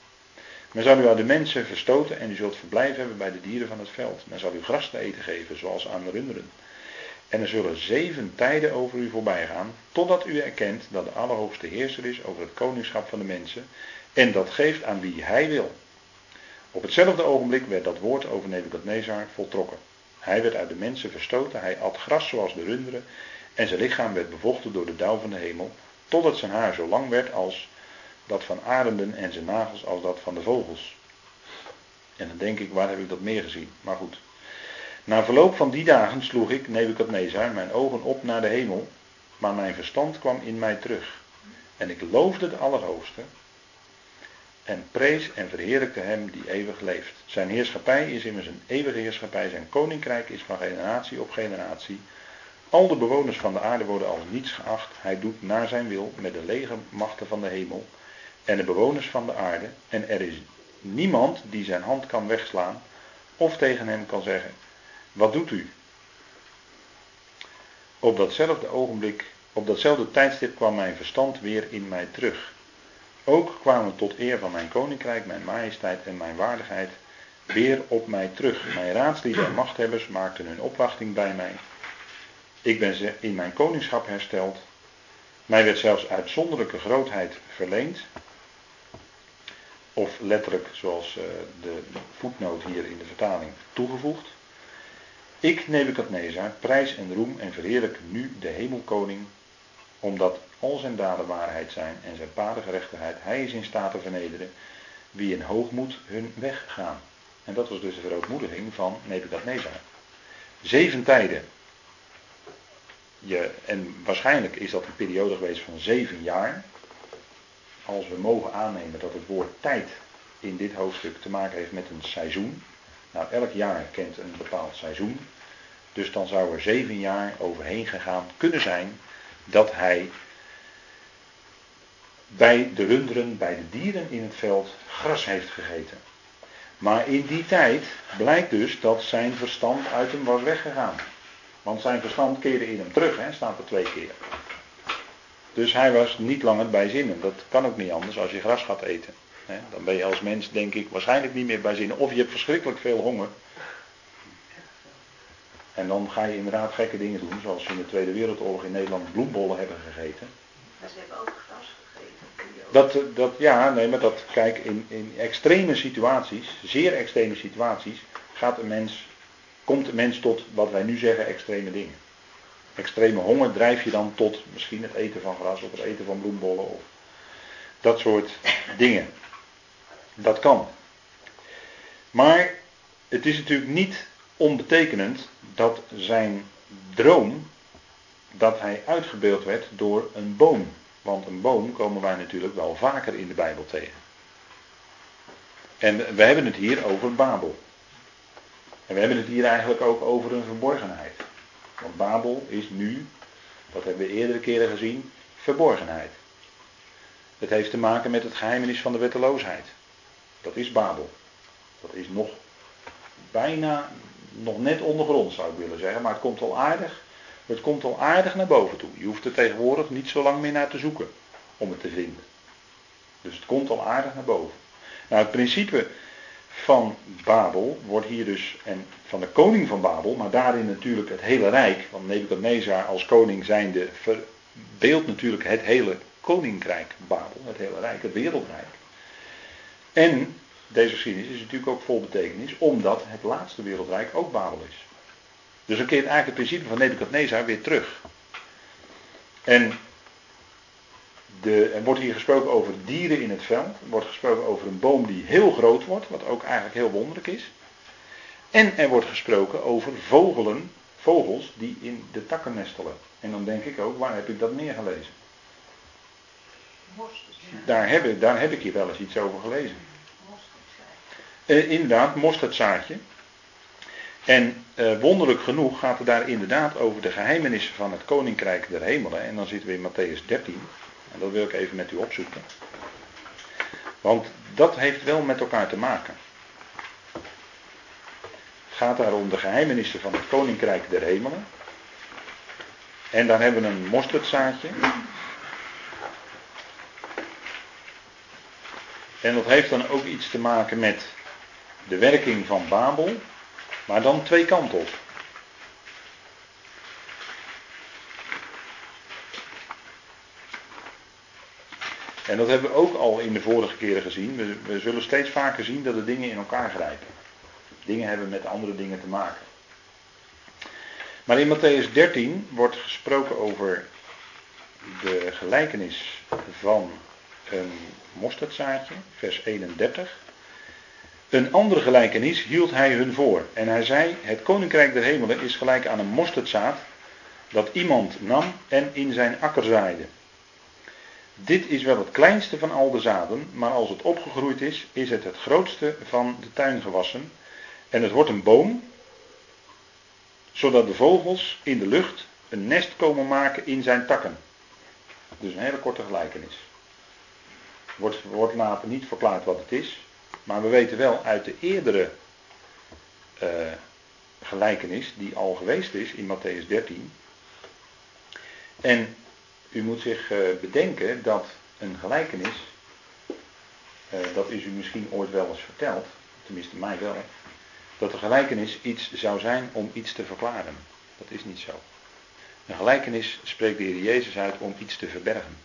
Men zal u aan de mensen verstoten en u zult verblijf hebben bij de dieren van het veld. Men zal u gras te eten geven, zoals aan de runderen. En er zullen zeven tijden over u voorbij gaan, totdat u erkent dat de Allerhoogste Heerser is over het koningschap van de mensen, en dat geeft aan wie hij wil. Op hetzelfde ogenblik werd dat woord over Nebukadnezar voltrokken. Hij werd uit de mensen verstoten, hij at gras zoals de runderen, en zijn lichaam werd bevochten door de dauw van de hemel, totdat zijn haar zo lang werd als dat van arenden en zijn nagels als dat van de vogels. En dan denk ik, waar heb ik dat meer gezien? Maar goed. Na verloop van die dagen sloeg ik, Nebukadnezar, mijn ogen op naar de hemel, maar mijn verstand kwam in mij terug. En ik loofde de Allerhoogste en prees en verheerlijkte hem die eeuwig leeft. Zijn heerschappij is immers een eeuwige heerschappij, zijn koninkrijk is van generatie op generatie. Al de bewoners van de aarde worden als niets geacht. Hij doet naar zijn wil met de legermachten van de hemel en de bewoners van de aarde. En er is niemand die zijn hand kan wegslaan of tegen hem kan zeggen: Wat doet u? Op datzelfde ogenblik, op datzelfde tijdstip kwam mijn verstand weer in mij terug. Ook kwamen tot eer van mijn koninkrijk, mijn majesteit en mijn waardigheid weer op mij terug. Mijn raadslieden en machthebbers maakten hun opwachting bij mij. Ik ben in mijn koningschap hersteld. Mij werd zelfs uitzonderlijke grootheid verleend. Of letterlijk, zoals eh, de voetnoot hier in de vertaling toegevoegd. Ik, Nebukadnezar, prijs en roem en verheerlijk nu de hemelkoning, omdat al zijn daden waarheid zijn en zijn padengerechtigheid. Hij is in staat te vernederen wie in hoogmoed hun weg gaan. En dat was dus de verootmoediging van Nebukadnezar. Zeven tijden. Je, en waarschijnlijk is dat een periode geweest van zeven jaar. Als we mogen aannemen dat het woord tijd in dit hoofdstuk te maken heeft met een seizoen. Nou, elk jaar kent een bepaald seizoen. Dus dan zou er zeven jaar overheen gegaan kunnen zijn dat hij bij de runderen, bij de dieren in het veld, gras heeft gegeten. Maar in die tijd blijkt dus dat zijn verstand uit hem was weggegaan. Want zijn verstand keerde in hem terug, hè, staat er twee keer. Dus hij was niet langer bij zinnen. Dat kan ook niet anders als je gras gaat eten. Hè. Dan ben je als mens, denk ik, waarschijnlijk niet meer bij zinnen. Of je hebt verschrikkelijk veel honger. En dan ga je inderdaad gekke dingen doen, zoals ze in de Tweede Wereldoorlog in Nederland bloembollen hebben gegeten. Maar ze hebben ook gras dat, dat, ja, nee, maar dat, kijk, in, in extreme situaties, zeer extreme situaties, gaat een mens, komt een mens tot wat wij nu zeggen extreme dingen. Extreme honger drijf je dan tot misschien het eten van gras of het eten van bloembollen of dat soort dingen. Dat kan. Maar het is natuurlijk niet onbetekenend dat zijn droom, dat hij uitgebeeld werd door een boom. Want een boom komen wij natuurlijk wel vaker in de Bijbel tegen. En we hebben het hier over Babel. En we hebben het hier eigenlijk ook over een verborgenheid. Want Babel is nu, dat hebben we eerdere keren gezien, verborgenheid. Het heeft te maken met het geheimenis van de wetteloosheid. Dat is Babel. Dat is nog bijna, nog net ondergrond zou ik willen zeggen, maar het komt al aardig het komt al aardig naar boven toe. Je hoeft er tegenwoordig niet zo lang meer naar te zoeken om het te vinden. Dus het komt al aardig naar boven. Nou, het principe van Babel wordt hier dus, en van de koning van Babel, maar daarin natuurlijk het hele rijk, want Nebuchadnezzar als koning zijnde verbeeldt natuurlijk het hele koninkrijk Babel, het hele rijk, het wereldrijk. En deze geschiedenis is natuurlijk ook vol betekenis, omdat het laatste wereldrijk ook Babel is. Dus dan keert eigenlijk het principe van Nebuchadnezzar weer terug. En de, er wordt hier gesproken over dieren in het veld. Er wordt gesproken over een boom die heel groot wordt, wat ook eigenlijk heel wonderlijk is. En er wordt gesproken over vogelen, vogels die in de takken nestelen. En dan denk ik ook, waar heb ik dat neergelezen? Daar heb, ik, daar heb ik hier wel eens iets over gelezen. Uh, inderdaad, mosterdzaadje. En uh, wonderlijk genoeg gaat het daar inderdaad over de geheimenissen van het koninkrijk der hemelen. En dan zitten we in Matthäus 13. En dat wil ik even met u opzoeken. Want dat heeft wel met elkaar te maken. Het gaat daar om de geheimenissen van het koninkrijk der hemelen. En dan hebben we een mosterdzaadje. En dat heeft dan ook iets te maken met de werking van Babel. Maar dan twee kanten op. En dat hebben we ook al in de vorige keren gezien. We, we, zullen steeds vaker zien dat de dingen in elkaar grijpen. Dingen hebben met andere dingen te maken. Maar in Matthäus 13 wordt gesproken over de gelijkenis van een mosterdzaadje, vers 31. Een andere gelijkenis hield hij hun voor. En hij zei: Het koninkrijk der hemelen is gelijk aan een mosterdzaad dat iemand nam en in zijn akker zaaide. Dit is wel het kleinste van al de zaden, maar als het opgegroeid is, is het het grootste van de tuingewassen. En het wordt een boom, zodat de vogels in de lucht een nest komen maken in zijn takken. Dus een hele korte gelijkenis. Wordt, wordt later niet verklaard wat het is. Maar we weten wel uit de eerdere uh, gelijkenis die al geweest is in Matthäus 13. En u moet zich uh, bedenken dat een gelijkenis, uh, dat is u misschien ooit wel eens verteld, tenminste mij wel, dat een gelijkenis iets zou zijn om iets te verklaren. Dat is niet zo. Een gelijkenis spreekt de Heer Jezus uit om iets te verbergen.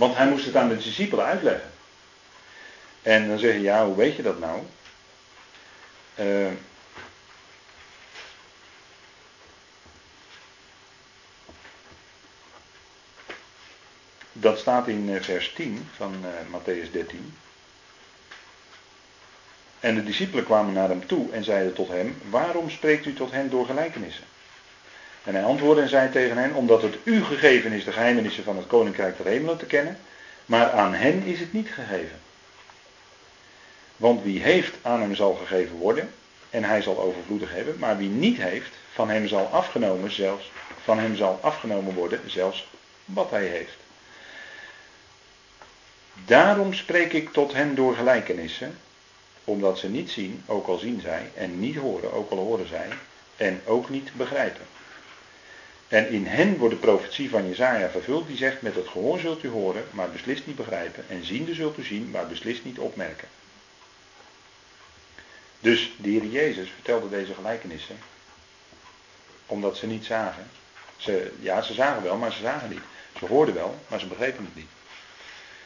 Want hij moest het aan de discipelen uitleggen. En dan zeg je, ja, hoe weet je dat nou? Uh, dat staat in eh, vers 10 van uh, Matthäus 13. En de discipelen kwamen naar hem toe en zeiden tot hem: Waarom spreekt u tot hen door gelijkenissen? En hij antwoordde en zei tegen hen: Omdat het u gegeven is de geheimenissen van het koninkrijk der hemelen te kennen, maar aan hen is het niet gegeven. Want wie heeft, aan hem zal gegeven worden, en hij zal overvloedig hebben, maar wie niet heeft, van hem zal afgenomen, zelfs, van hem zal afgenomen worden, zelfs wat hij heeft. Daarom spreek ik tot hen door gelijkenissen, omdat ze niet zien, ook al zien zij, en niet horen, ook al horen zij, en ook niet begrijpen. En in hen wordt de profetie van Jezaja vervuld, die zegt, met het gehoor zult u horen, maar beslist niet begrijpen, en ziende zult u zien, maar beslist niet opmerken. Dus de Heer Jezus vertelde deze gelijkenissen, omdat ze niet zagen. Ze, ja, ze zagen wel, maar ze zagen niet. Ze hoorden wel, maar ze begrepen het niet.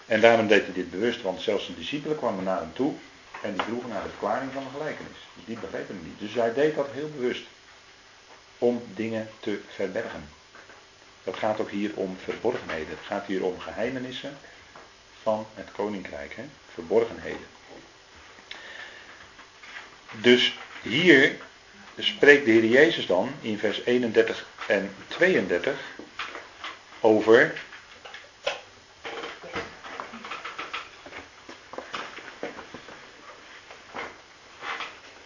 En daarom deed hij dit bewust, want zelfs de discipelen kwamen naar hem toe en die vroegen naar de verklaring van de gelijkenis. Dus die begrepen het niet. Dus hij deed dat heel bewust. Om dingen te verbergen. Dat gaat ook hier om verborgenheden. Het gaat hier om geheimenissen van het koninkrijk. Hè? Verborgenheden. Dus hier spreekt de Heer Jezus dan in vers 31 en 32 over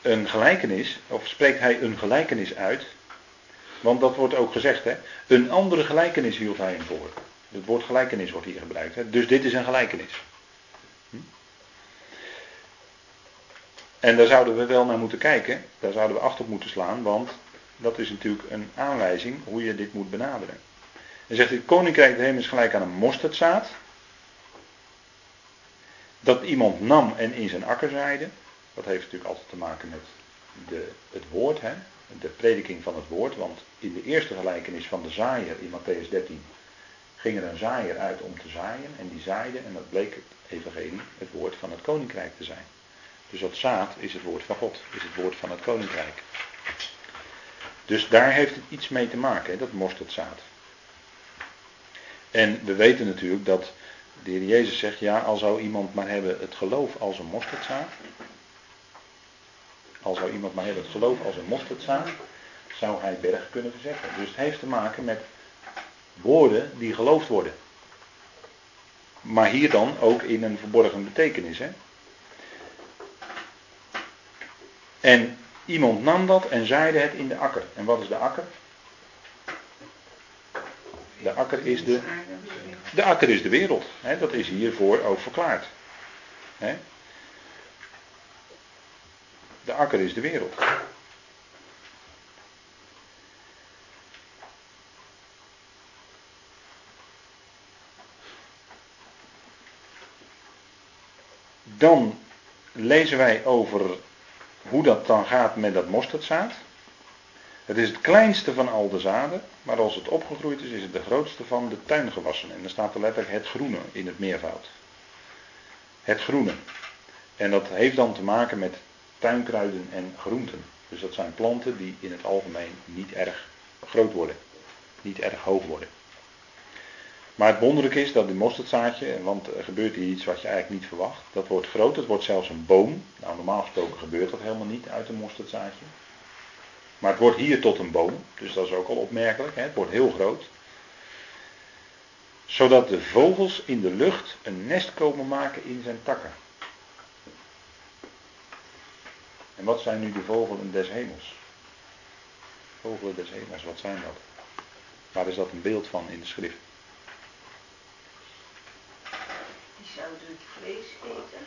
een gelijkenis, of spreekt hij een gelijkenis uit, want dat wordt ook gezegd, hè? een andere gelijkenis hield hij hem voor. Het woord gelijkenis wordt hier gebruikt, hè? dus dit is een gelijkenis. Hm? En daar zouden we wel naar moeten kijken, daar zouden we achter op moeten slaan, want dat is natuurlijk een aanwijzing hoe je dit moet benaderen. En zegt het koninkrijk de hemel is gelijk aan een mosterdzaad, dat iemand nam en in zijn akker zaaide. Dat heeft natuurlijk altijd te maken met de, het woord, hè? De prediking van het woord. Want in de eerste gelijkenis van de zaaier in Matthäus 13 ging er een zaaier uit om te zaaien. En die zaaide, en dat bleek het evangelie, het woord van het koninkrijk te zijn. Dus dat zaad is het woord van God, is het woord van het koninkrijk. Dus daar heeft het iets mee te maken, dat mosterdzaad. En we weten natuurlijk dat de Heer Jezus zegt, ja, al zou iemand maar hebben het geloof als een mosterdzaad, al zou iemand maar hebben het geloof als een mosterdzaad, zou hij berg kunnen verzeggen. Dus het heeft te maken met woorden die geloofd worden. Maar hier dan ook in een verborgen betekenis. Hè? En iemand nam dat en zaaide het in de akker. En wat is de akker? De akker is de, de, akker is de wereld. Hè? Dat is hiervoor ook verklaard. Hè? De akker is de wereld. Dan lezen wij over hoe dat dan gaat met dat mosterdzaad. Het is het kleinste van al de zaden, maar als het opgegroeid is, is het de grootste van de tuingewassen. En dan staat er letterlijk het groene in het meervoud. Het groene. En dat heeft dan te maken met tuinkruiden en groenten. Dus dat zijn planten die in het algemeen niet erg groot worden. Niet erg hoog worden. Maar het wonderlijke is dat die mosterdzaadje, want er gebeurt hier iets wat je eigenlijk niet verwacht, dat wordt groot, het wordt zelfs een boom. Nou, normaal gesproken gebeurt dat helemaal niet uit een mosterdzaadje. Maar het wordt hier tot een boom, dus dat is ook al opmerkelijk, hè? het wordt heel groot. Zodat de vogels in de lucht een nest komen maken in zijn takken. En wat zijn nu de vogelen des hemels? Vogelen des hemels, wat zijn dat? Waar is dat een beeld van in de schrift? Die zouden het vlees eten.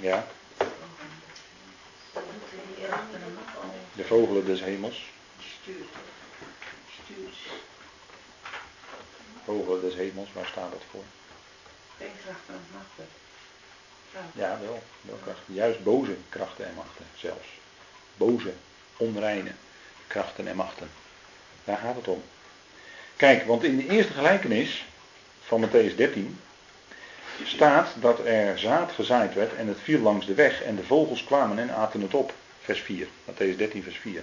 Ja, de vogelen des hemels. Stuurt. Stuurt. Vogelen des hemels, waar staat dat voor? Geen krachten en machten. Ja, wel. wel. Juist boze krachten en machten zelfs. Boze, onreine krachten en machten. Daar gaat het om. Kijk, want in de eerste gelijkenis van Matthäus 13 staat dat er zaad gezaaid werd en het viel langs de weg en de vogels kwamen en aten het op. Vers 4. Matthäus 13, vers 4.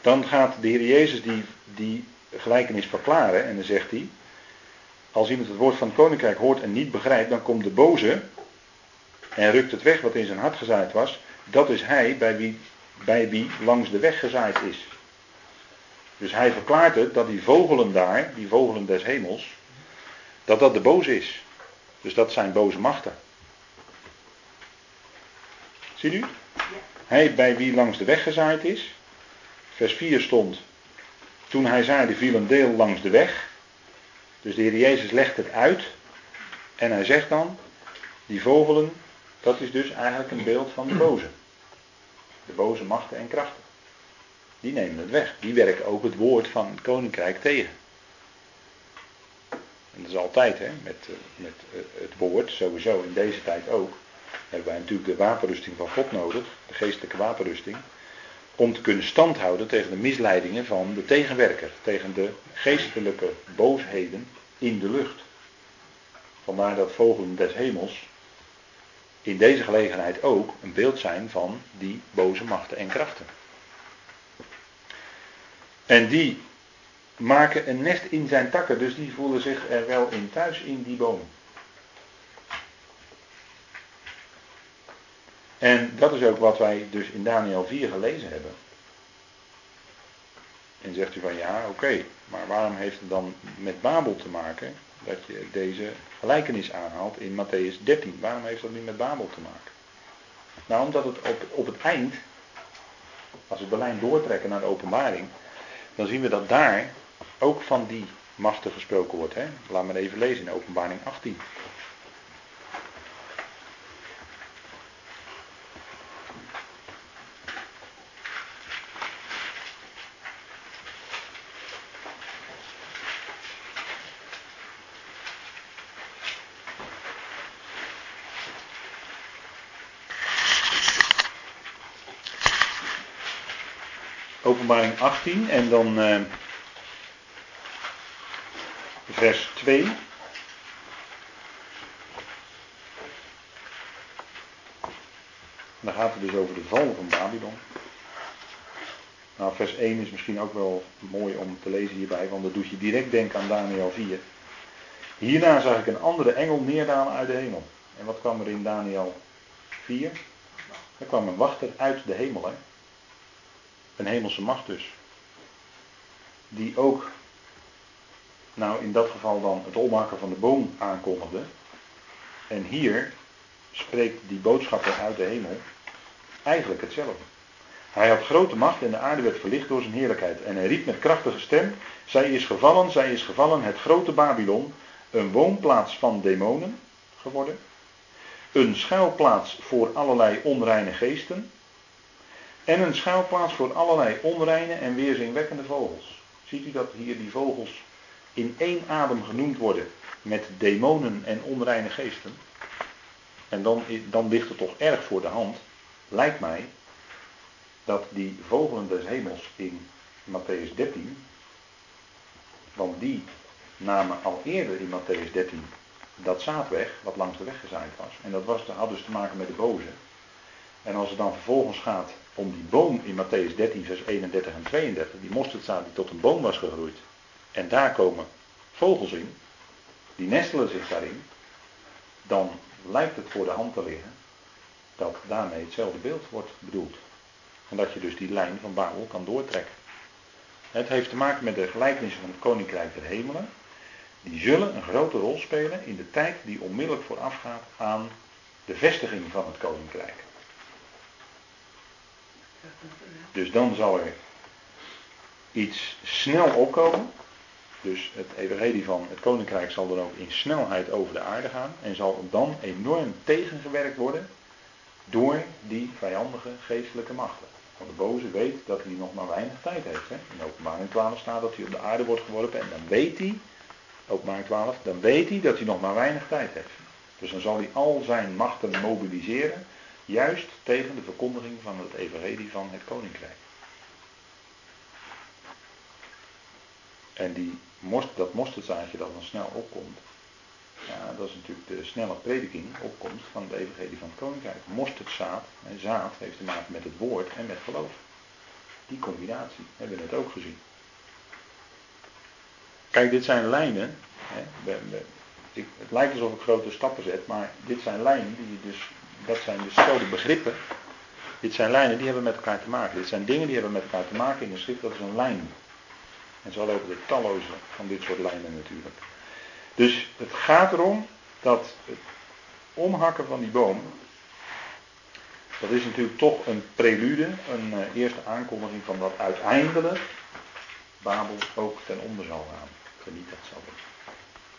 Dan gaat de Heer Jezus die, die gelijkenis verklaren en dan zegt hij, als iemand het woord van het koninkrijk hoort en niet begrijpt, dan komt de boze en rukt het weg wat in zijn hart gezaaid was. Dat is hij bij wie, bij wie langs de weg gezaaid is. Dus hij verklaart het dat die vogelen daar, die vogelen des hemels, dat dat de boze is. Dus dat zijn boze machten. Ziet u? Hij bij wie langs de weg gezaaid is. Vers 4 stond, toen hij zaaide viel een deel langs de weg. Dus de Heer Jezus legt het uit. En hij zegt dan, die vogelen, dat is dus eigenlijk een beeld van de boze. De boze machten en krachten. Die nemen het weg. Die werken ook het woord van het koninkrijk tegen. En dat is altijd, hè, met, eh, met eh, het woord, sowieso in deze tijd ook. Hebben wij natuurlijk de wapenrusting van God nodig, de geestelijke wapenrusting. Om te kunnen standhouden tegen de misleidingen van de tegenwerker. Tegen de geestelijke boosheden in de lucht. Vandaar dat vogelen des hemels in deze gelegenheid ook een beeld zijn van die boze machten en krachten. En die maken een nest in zijn takken, dus die voelen zich er wel in thuis in die boom. En dat is ook wat wij dus in Daniel 4 gelezen hebben. En zegt u van ja, oké, maar waarom heeft het dan met Babel te maken dat je deze gelijkenis aanhaalt in Matthäus 13? Waarom heeft dat nu met Babel te maken? Nou, omdat het op, op het eind, als we de doortrekken naar de openbaring, dan zien we dat daar ook van die machten gesproken wordt. Hè? Laat maar even lezen in openbaring 18. Openbaring 18 en dan uh, vers 2. Dan gaat het dus over de val van Babylon. Nou, vers 1 is misschien ook wel mooi om te lezen hierbij, want dat doet je direct denken aan Daniel 4. Hierna zag ik een andere engel neerdalen uit de hemel. En wat kwam er in Daniel 4? Er kwam een wachter uit de hemel. Hè? Een hemelse macht dus. Die ook, nou in dat geval dan het opmaken van de boom aankondigde. En hier spreekt die boodschapper uit de hemel eigenlijk hetzelfde. Hij had grote macht en de aarde werd verlicht door zijn heerlijkheid. En hij riep met krachtige stem, zij is gevallen, zij is gevallen, het grote Babylon, een woonplaats van demonen geworden. Een schuilplaats voor allerlei onreine geesten en een schuilplaats voor allerlei onreine en weerzinwekkende vogels. Ziet u dat hier die vogels in één adem genoemd worden met demonen en onreine geesten? En dan, dan ligt het toch erg voor de hand, lijkt mij, dat die vogelen des hemels in Matthäus 13, want die namen al eerder in Matthäus 13 dat zaad weg, wat langs de weg gezaaid was. En dat was, had dus te maken met de boze. En als het dan vervolgens gaat om die boom in Matthäus 13, vers 31 en 32, die mosterdzaad die tot een boom was gegroeid. En daar komen vogels in, die nestelen zich daarin, dan lijkt het voor de hand te liggen dat daarmee hetzelfde beeld wordt bedoeld. En dat je dus die lijn van Babel kan doortrekken. Het heeft te maken met de gelijkenissen van het Koninkrijk der Hemelen. Die zullen een grote rol spelen in de tijd die onmiddellijk voorafgaat aan de vestiging van het Koninkrijk. Dus dan zal er iets snel opkomen. Dus het evangelie van het koninkrijk zal dan ook in snelheid over de aarde gaan. En zal dan enorm tegengewerkt worden door die vijandige geestelijke machten. Want de boze weet dat hij nog maar weinig tijd heeft. Hè? In openbaring 12 staat dat hij op de aarde wordt geworpen. En dan weet hij, openbaring 12, dan weet hij dat hij nog maar weinig tijd heeft. Dus dan zal hij al zijn machten mobiliseren. Juist tegen de verkondiging van het evangelie van het koninkrijk. En die most, dat mosterdzaadje dat dan snel opkomt. Ja, dat is natuurlijk de snelle prediking, opkomst van het evangelie van het koninkrijk. Mosterdzaad, en zaad heeft te maken met het woord en met geloof. Die combinatie hebben we net ook gezien. Kijk, dit zijn lijnen. Hè, het lijkt alsof ik grote stappen zet, maar dit zijn lijnen die dus, dat zijn dus begrippen. Dit zijn lijnen die hebben met elkaar te maken. Dit zijn dingen die hebben met elkaar te maken in de schrift, dat is een lijn. En zo lopen er talloze van dit soort lijnen natuurlijk. Dus het gaat erom dat het omhakken van die boom, dat is natuurlijk toch een prelude, een uh, eerste aankondiging van dat uiteindelijk Babel ook ten onder zal gaan. Vernietigd zal worden.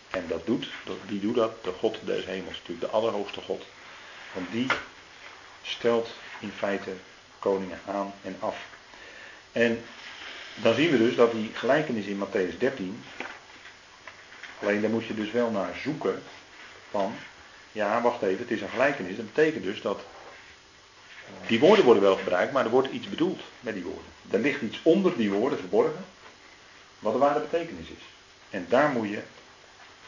En dat doet, wie doet dat? De God des hemels, natuurlijk de allerhoogste God. Want die stelt in feite koningen aan en af. En dan zien we dus dat die gelijkenis in Matthäus 13, alleen daar moet je dus wel naar zoeken van, ja wacht even, het is een gelijkenis. Dat betekent dus dat die woorden worden wel gebruikt, maar er wordt iets bedoeld met die woorden. Er ligt iets onder die woorden verborgen, wat de ware betekenis is. En daar moet je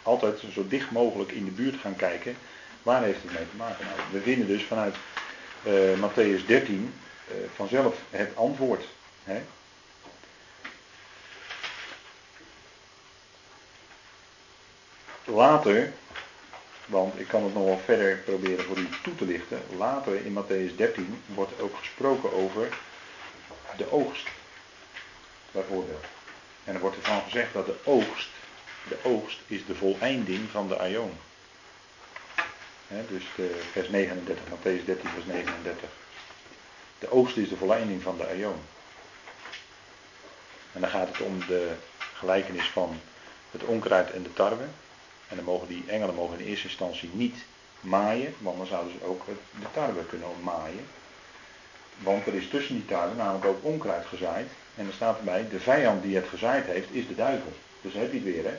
altijd zo dicht mogelijk in de buurt gaan kijken, waar heeft het mee te maken. Nou, we vinden dus vanuit uh, Matthäus 13 uh, vanzelf het antwoord. Hè? Later, want ik kan het nog wel verder proberen voor u toe te lichten. Later in Matthäus 13 wordt ook gesproken over de oogst. Bijvoorbeeld. En er wordt ervan gezegd dat de oogst, de oogst is de voleinding van de aion. Dus vers 39, Matthäus 13, vers 39. De oogst is de voleinding van de aion. En dan gaat het om de gelijkenis van het onkruid en de tarwe. En dan mogen die engelen mogen in eerste instantie niet maaien, want dan zouden ze ook de tarwe kunnen maaien. Want er is tussen die tarwe namelijk ook onkruid gezaaid. En er staat erbij, de vijand die het gezaaid heeft, is de duivel. Dus heb je het weer, hè.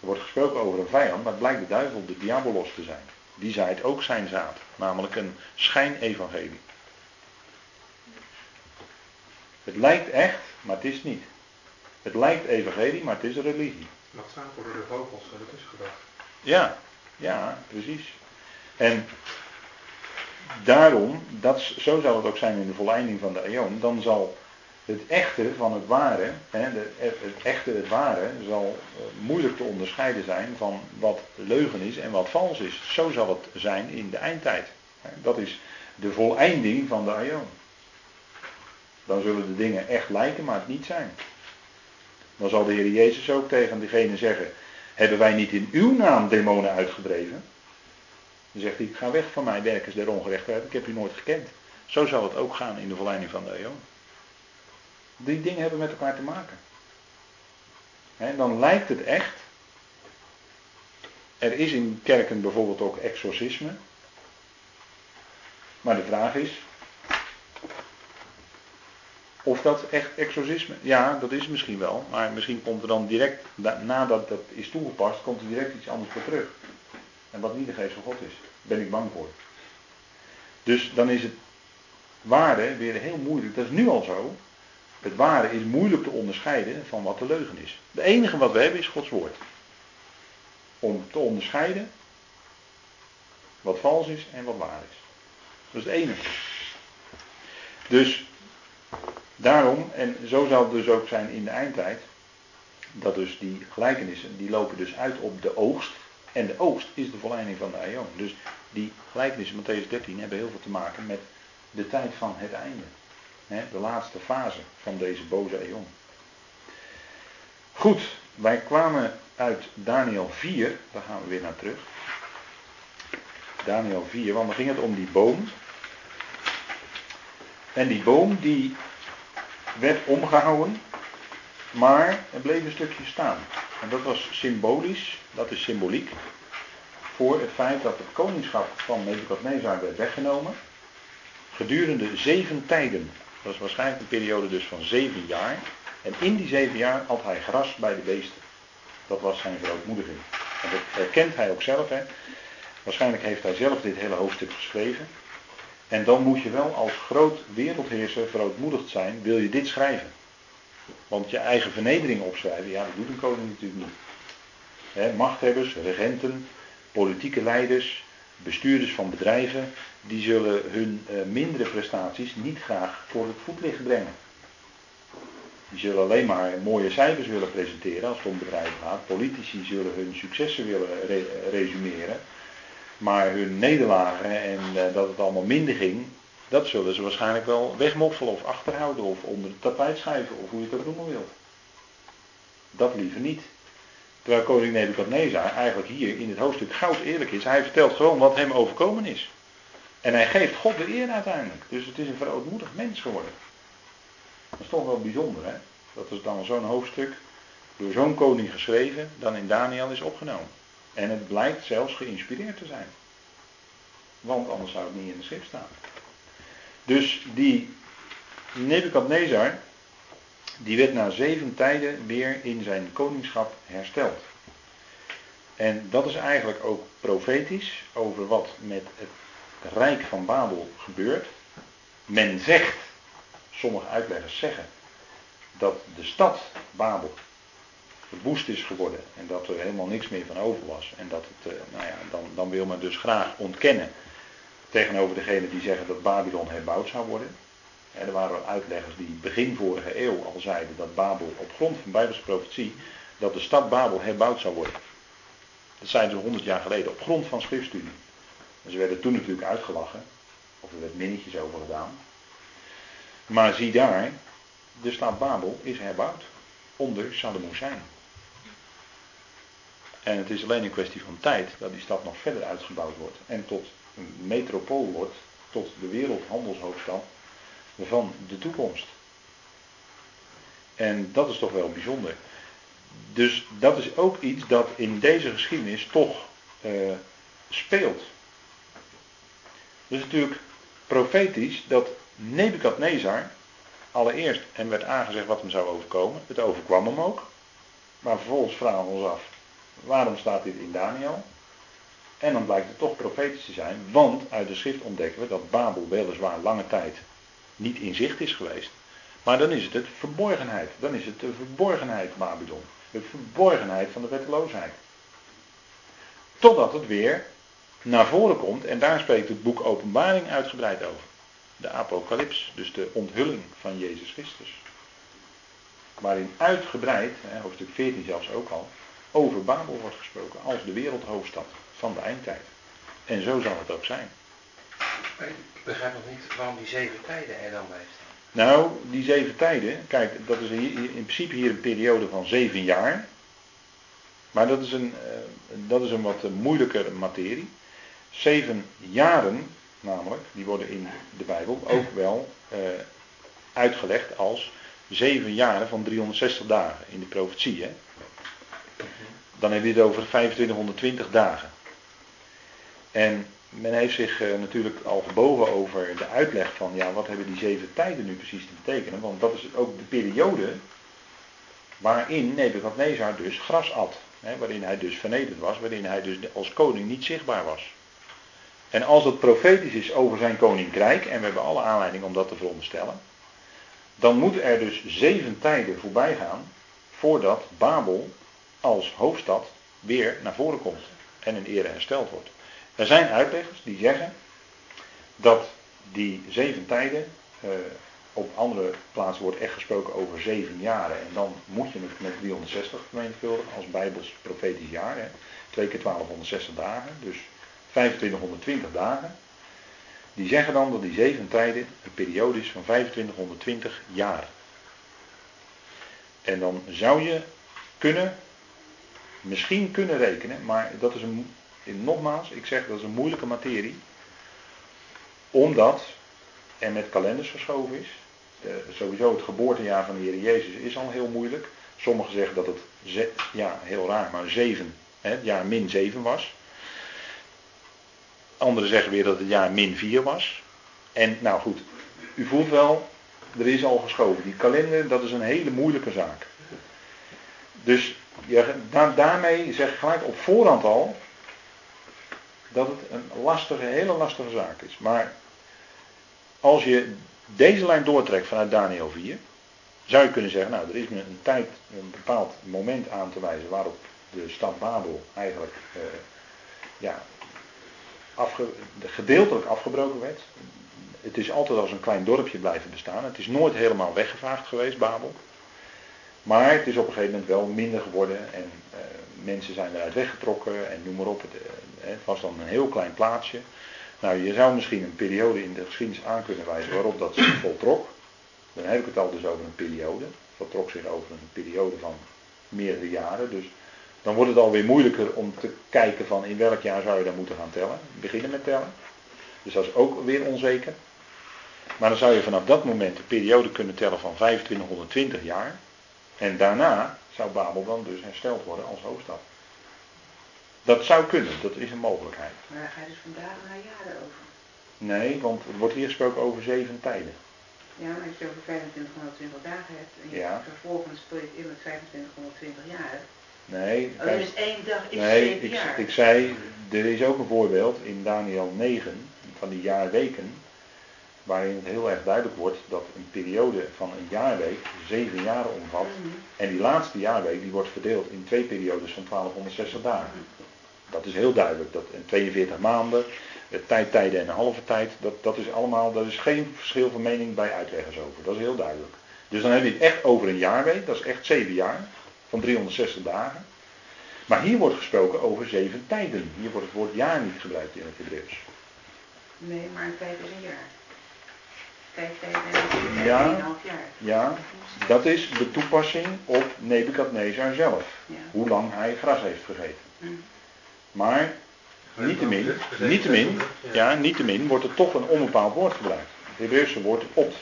Er wordt gesproken over een vijand, maar het blijkt de duivel, de diabolos te zijn. Die zaait ook zijn zaad, namelijk een schijnevangelie. Het lijkt echt, maar het is niet. Het lijkt evangelie, maar het is een religie. Dat zijn voor de vogels, dat is gedacht. Ja, ja, precies. En daarom, dat, zo zal het ook zijn in de volleinding van de eon, dan zal het echte van het ware, het echte, het ware, zal eh, moeilijk te onderscheiden zijn van wat leugen is en wat vals is. Zo zal het zijn in de eindtijd. Dat is de volleinding van de eon. Dan zullen de dingen echt lijken, maar het niet zijn. Dan zal de Heer Jezus ook tegen degene zeggen: Hebben wij niet in uw naam demonen uitgedreven? Dan zegt hij: Ga weg van mij, werkers der ongerechtigheid, ik heb u nooit gekend. Zo zal het ook gaan in de verleiding van de eeuw. Die dingen hebben met elkaar te maken. En dan lijkt het echt. Er is in kerken bijvoorbeeld ook exorcisme. Maar de vraag is, of dat echt exorcisme, ja, dat is misschien wel, maar misschien komt er dan direct, nadat dat is toegepast, komt er direct iets anders voor terug. En wat niet de geest van God is, ben ik bang voor. Dus dan is het ware weer heel moeilijk, dat is nu al zo. Het ware is moeilijk te onderscheiden van wat de leugen is. Het enige wat we hebben is Gods woord. Om te onderscheiden wat vals is en wat waar is. Dat is het enige. Dus Daarom, en zo zal het dus ook zijn in de eindtijd, dat dus die gelijkenissen, die lopen dus uit op de oogst. En de oogst is de volleinding van de aion. Dus die gelijkenissen, Matthäus 13, hebben heel veel te maken met de tijd van het einde. De laatste fase van deze boze aion. Goed, wij kwamen uit Daniel 4, daar gaan we weer naar terug. Daniel 4, want dan ging het om die boom. En die boom die werd omgehouden, maar er bleef een stukje staan. En dat was symbolisch, dat is symboliek, voor het feit dat het koningschap van Nebuchadnezzar werd weggenomen. Gedurende zeven tijden. Dat was waarschijnlijk een periode dus van zeven jaar. En in die zeven jaar had hij gras bij de beesten. Dat was zijn verootmoediging. Dat herkent hij ook zelf. Hè. Waarschijnlijk heeft hij zelf dit hele hoofdstuk geschreven. En dan moet je wel als groot wereldheerser verootmoedigd zijn, wil je dit schrijven. Want je eigen vernedering opschrijven, ja, dat doet een koning natuurlijk niet. machthebbers, regenten, politieke leiders, bestuurders van bedrijven, die zullen hun uh, mindere prestaties niet graag voor het voetlicht brengen. Die zullen alleen maar mooie cijfers willen presenteren als het om bedrijven gaat. Politici zullen hun successen willen resumeren. Maar hun nederlagen en dat het allemaal minder ging, dat zullen ze waarschijnlijk wel wegmoffelen of achterhouden of onder de tapijt schuiven of hoe je het ook noemen wilt. Dat liever niet. Terwijl koning Nebukadnezar eigenlijk hier in het hoofdstuk goud eerlijk is. Hij vertelt gewoon wat hem overkomen is. En hij geeft God de eer uiteindelijk. Dus het is een verootmoedigd mens geworden. Dat is toch wel bijzonder hè. Dat is dan zo'n hoofdstuk door zo'n koning geschreven dan in Daniel is opgenomen. En het blijkt zelfs geïnspireerd te zijn. Want anders zou het niet in de schrift staan. Dus die Nebukadnezar, die werd na zeven tijden weer in zijn koningschap hersteld. En dat is eigenlijk ook profetisch over wat met het rijk van Babel gebeurt. Men zegt, sommige uitleggers zeggen, dat de stad Babel verwoest is geworden en dat er helemaal niks meer van over was. En dat het, eh, nou ja, dan, dan wil men dus graag ontkennen tegenover degene die zeggen dat Babylon herbouwd zou worden. Er waren uitleggers die begin vorige eeuw al zeiden dat Babel op grond van Bijbelse profetie, dat de stad Babel herbouwd zou worden. Dat zeiden ze honderd jaar geleden op grond van schriftstudie. En ze werden toen natuurlijk uitgelachen, of er werd minnetjes over gedaan. Maar zie daar, de stad Babel is herbouwd onder Saddam Hussein. En het is alleen een kwestie van tijd dat die stad nog verder uitgebouwd wordt en tot een metropool wordt, tot de wereldhandelshoofdstad van de toekomst. En dat is toch wel bijzonder. Dus dat is ook iets dat in deze geschiedenis toch uh, speelt. Dus natuurlijk profetisch dat Nebukadnezar allereerst hem werd aangezegd wat hem zou overkomen. Het overkwam hem ook. Maar vervolgens vragen we ons af, waarom staat dit in Daniel? En dan blijkt het toch profetisch te zijn, want uit de schrift ontdekken we dat Babel weliswaar lange tijd niet in zicht is geweest. Maar dan is het het verborgenheid. Dan is het de verborgenheid Babylon. De verborgenheid van de wetteloosheid. Totdat het weer naar voren komt, en daar spreekt het boek Openbaring uitgebreid over. De apocalyps, dus de onthulling van Jezus Christus. Waarin uitgebreid, hoofdstuk 14 zelfs ook al, over Babel wordt gesproken als de wereldhoofdstad van de eindtijd. En zo zal het ook zijn. Ik begrijp nog niet waarom die zeven tijden er dan bij staan. Nou, die zeven tijden, kijk, dat is in principe hier een periode van zeven jaar. Maar dat is een, uh, dat is een wat moeilijker materie. Zeven jaren, namelijk, die worden in de Bijbel ook wel uh, uitgelegd als zeven jaren van 360 dagen in de profetie. Hè? Dan heb je het over 2520 dagen. En men heeft zich uh, natuurlijk al gebogen over de uitleg van, ja, wat hebben die zeven tijden nu precies te betekenen? Want dat is ook de periode waarin Nebukadnezar dus gras at. Hè, waarin hij dus vernederd was, waarin hij dus als koning niet zichtbaar was. En als het profetisch is over zijn koninkrijk, en we hebben alle aanleiding om dat te veronderstellen, dan moet er dus zeven tijden voorbij gaan voordat Babel als hoofdstad weer naar voren komt en in ere hersteld wordt. Er zijn uitleggers die zeggen dat die zeven tijden, uh, op andere plaatsen wordt echt gesproken over zeven jaren. En dan moet je het met 360 vermenigvuldigen als bijbels profetisch jaar. Hè. Twee keer 1260 dagen, dus 2520 dagen. Die zeggen dan dat die zeven tijden een periode is van 2520 jaar. En dan zou je kunnen, misschien kunnen rekenen, maar dat is een nogmaals, ik zeg dat is een moeilijke materie. Omdat en met kalenders verschoven is. Eh, sowieso het geboortejaar van de Heer Jezus is al heel moeilijk. Sommigen zeggen dat het, ze- ja heel raar, maar 7, hè, het jaar min 7 was. Anderen zeggen weer dat het jaar min 4 was. En nou goed, u voelt wel, er is al geschoven. Die kalender, dat is een hele moeilijke zaak. Dus je, da- daarmee zeg ik gelijk op voorhand al dat het een lastige, hele lastige zaak is. Maar als je deze lijn doortrekt vanuit Daniel 4, zou je kunnen zeggen, nou er is een tijd, een bepaald moment aan te wijzen waarop de stad Babel eigenlijk eh, ja, gedeeltelijk afgebroken werd. Het is altijd als een klein dorpje blijven bestaan. Het is nooit helemaal weggevaagd geweest, Babel. Maar het is op een gegeven moment wel minder geworden en eh, mensen zijn eruit weggetrokken en noem maar op. Het, eh, het was dan een heel klein plaatsje. Nou, je zou misschien een periode in de geschiedenis aan kunnen wijzen waarop dat zich voltrok. Dan heb ik het al dus over een periode. Voltrok zich over een periode van meerdere jaren. Dus dan wordt het alweer moeilijker om te kijken van in welk jaar zou je dan moeten gaan tellen. Beginnen met tellen. Dus dat is ook weer onzeker. Maar dan zou je vanaf dat moment een periode kunnen tellen van 2520 jaar. En daarna zou Babel dan dus hersteld worden als hoofdstad. Dat zou kunnen, dat is een mogelijkheid. Maar dan ga je dus van dagen naar jaren over. Nee, want er wordt hier gesproken over zeven tijden. Ja, maar als je over 2520 dagen hebt en je Ja. vervolgens speel je het in met 2520 jaar. Nee, Dan kijk, is één dag is nee zeven ik, jaar. ik zei, er is ook een voorbeeld in Daniel 9 van die jaarweken. Waarin het heel erg duidelijk wordt dat een periode van een jaarweek zeven jaren omvat. Mhm. En die laatste jaarweek die wordt verdeeld in twee periodes van 1260 dagen. Dat is heel duidelijk. Dat in 42 maanden, eh, tijdtijden en een halve tijd, dat, dat is allemaal, daar is geen verschil van mening bij uitleggers over. Dat is heel duidelijk. Dus dan heb je het echt over een jaarweek, dat is echt zeven jaar, van 360 dagen. Maar hier wordt gesproken over zeven tijden. Hier wordt het woord jaar niet gebruikt in het Hebreeuws. Nee, maar een tijd is een jaar. Ja. jaar. Ja, dat is de toepassing op Nebukadnezar zelf. Ja. Hoe lang hij gras heeft gegeten. Mhm. Maar Niettemin, niettemin, ja, niettemin wordt er toch een onbepaald woord gebruikt. Het Hebreeuwse woord ot.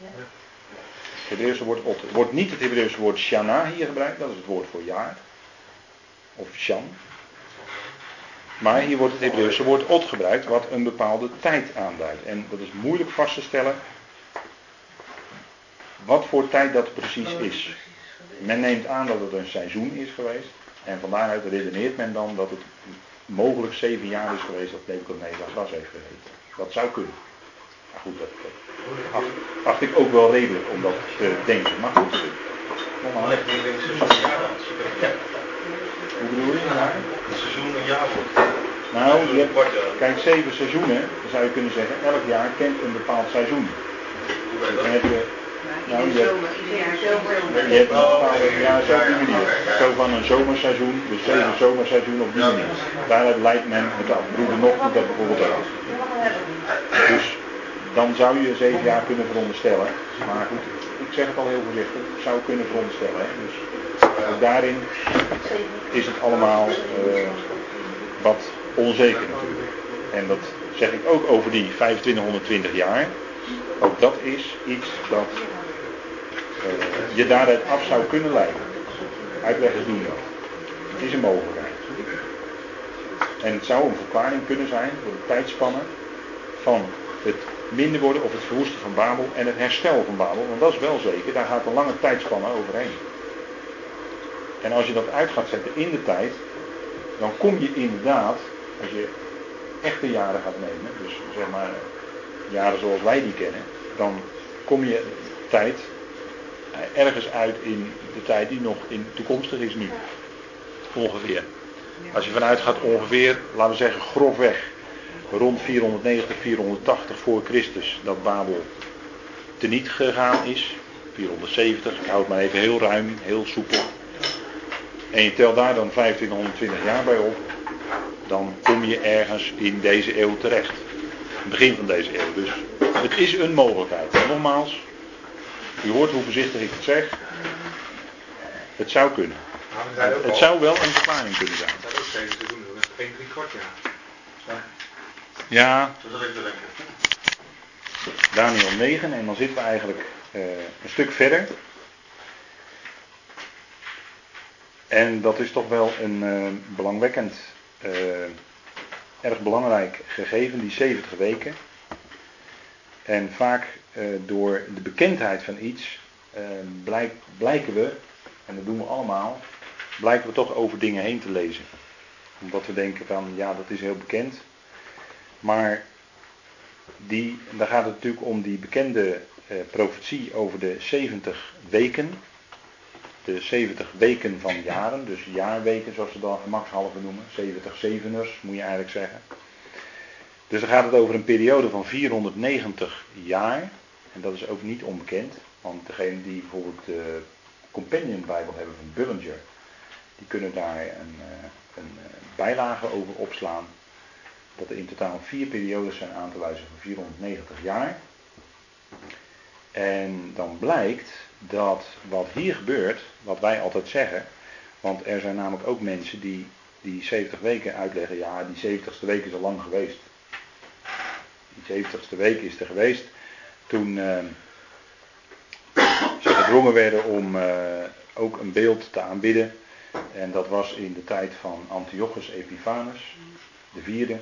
Het Hebreeuwse woord ot. Wordt niet het Hebreeuwse woord shana hier gebruikt, dat is het woord voor jaar. Of shan. Maar hier wordt het Hebreeuwse woord ot gebruikt, wat een bepaalde tijd aanduidt. En dat is moeilijk vast te stellen wat voor tijd dat precies is. Men neemt aan dat het een seizoen is geweest. En van daaruit redeneert men dan dat het mogelijk zeven jaar is geweest dat Nebuchadnezzar gras heeft gegeten. Dat zou kunnen. Maar goed, dat, acht, acht ik ook wel redelijk om dat te denken. Maar goed, nogmaals, Leg hoe bedoel je? Ja? Een seizoen een jaar wordt. Nou, je hebt, kijk, zeven seizoenen, dan zou je kunnen zeggen, elk jaar kent een bepaald seizoen. Dan heb je, Nou, je- je hebt een bepaalde, ja, zo op die manier. Zo van een zomerseizoen, dus zeven zomerseizoenen op die manier. Daaruit leidt men het af. Broeder Nog doet dat bijvoorbeeld ook. Dus dan zou je zeven jaar kunnen veronderstellen. Maar goed, ik zeg het al heel voorzichtig, zou kunnen veronderstellen. Hè. Dus ook daarin is het allemaal eh, wat onzeker natuurlijk. En dat zeg ik ook over die 2520 jaar. Ook dat is iets dat eh, je daaruit af zou kunnen leiden. Uitleggers doen dat. Het is een mogelijkheid. En het zou een verklaring kunnen zijn voor de tijdspannen van het minder worden of het verwoesten van Babel en het herstel van Babel. Want dat is wel zeker, daar gaat een lange tijdspanne overheen. En als je dat uit gaat zetten in de tijd, dan kom je inderdaad, als je echte jaren gaat nemen, dus zeg maar jaren zoals wij die kennen, dan kom je tijd ergens uit in de tijd die nog in toekomstig is nu. Ongeveer. Als je vanuit gaat ongeveer, laten we zeggen grofweg, rond 490, 480 voor Christus, dat Babel teniet gegaan is. 470, ik houd het maar even heel ruim, heel soepel. En je telt daar dan 2520 jaar bij op, dan kom je ergens in deze eeuw terecht. Het begin van deze eeuw. Dus het is een mogelijkheid. En nogmaals, u hoort hoe voorzichtig ik het zeg. Het zou kunnen. Ook Het zou wel een verklaring kunnen zijn. zijn ook seizoenen, dat is geen drie kwart jaar. Ja, te. Daniel 9 en dan zitten we eigenlijk uh, een stuk verder. En dat is toch wel een uh, belangwekkend, uh, erg belangrijk gegeven, die 70 weken. En vaak door de bekendheid van iets blijk, blijken we, en dat doen we allemaal, blijken we toch over dingen heen te lezen. Omdat we denken van, ja dat is heel bekend. Maar die, daar gaat het natuurlijk om die bekende eh, profetie over de 70 weken. De 70 weken van jaren, dus jaarweken zoals ze dan gemakshalve noemen. 70 zeveners moet je eigenlijk zeggen. Dus dan gaat het over een periode van 490 jaar. En dat is ook niet onbekend. Want degene die bijvoorbeeld de Companion Bijbel hebben van Bullinger. Die kunnen daar een, eh, een eh, bijlage over opslaan dat er in totaal vier periodes zijn aan te wijzen van 490 jaar. En dan blijkt dat wat hier gebeurt, wat wij altijd zeggen, want er zijn namelijk ook mensen die die 70 weken uitleggen, ja die 70ste week is al lang geweest. Die 70ste week is er geweest toen uh, ze gedwongen werden om uh, ook een beeld te aanbidden. En dat was in de tijd van Antiochus Epiphanes, de vierde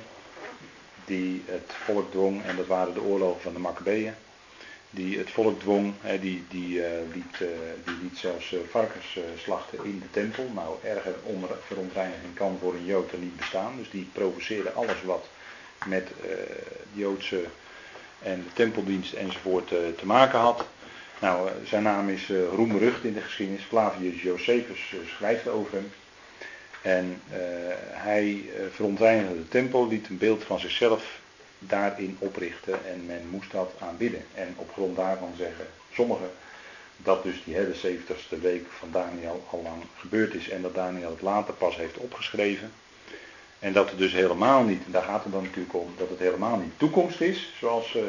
die het volk dwong, en dat waren de oorlogen van de Maccabeeën, die het volk dwong, hè, die, die, uh, liet, uh, die liet zelfs uh, varkens slachten in de tempel. Nou, erger onder, verontreiniging kan voor een Jood er niet bestaan. Dus die provoceerde alles wat met Joodse en de tempeldienst enzovoort te maken had. Nou, zijn naam is roemrucht in de geschiedenis. Flavius Josephus schrijft over hem. En hij verontreinigde de tempel, liet een beeld van zichzelf daarin oprichten en men moest dat aanbidden. En op grond daarvan zeggen sommigen dat dus die hele 70ste week van Daniel al lang gebeurd is en dat Daniel het later pas heeft opgeschreven. En dat het dus helemaal niet, en daar gaat het dan natuurlijk om, dat het helemaal niet toekomst is, zoals uh,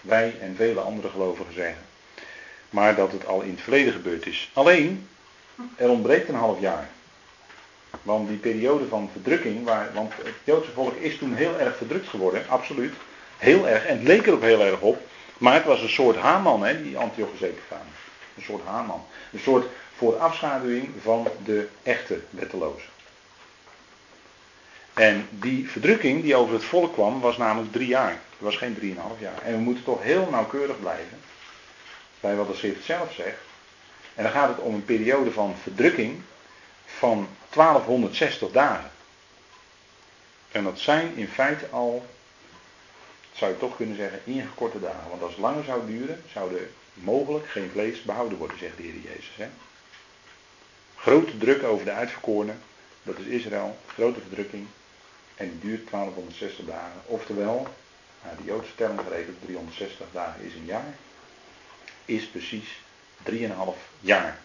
wij en vele andere gelovigen zeggen. Maar dat het al in het verleden gebeurd is. Alleen, er ontbreekt een half jaar. Want die periode van verdrukking, waar, want het Joodse volk is toen heel erg verdrukt geworden, absoluut. Heel erg, en het leek er ook heel erg op. Maar het was een soort Haman, hè, die Antiochus Epiphanes. Een soort Haman. Een soort voorafschaduwing van de echte wetteloze. En die verdrukking die over het volk kwam, was namelijk drie jaar. Het was geen drieënhalf jaar. En we moeten toch heel nauwkeurig blijven bij wat de schrift zelf zegt. En dan gaat het om een periode van verdrukking van 1260 dagen. En dat zijn in feite al, zou je toch kunnen zeggen, ingekorte dagen. Want als het langer zou duren, zou er mogelijk geen vlees behouden worden, zegt de Heer Jezus. Hè? Grote druk over de uitverkorenen, dat is Israël, grote verdrukking. En die duurt 1260 dagen. Oftewel, nou, de Joodse telling gerekend, 360 dagen is een jaar. Is precies 3,5 jaar.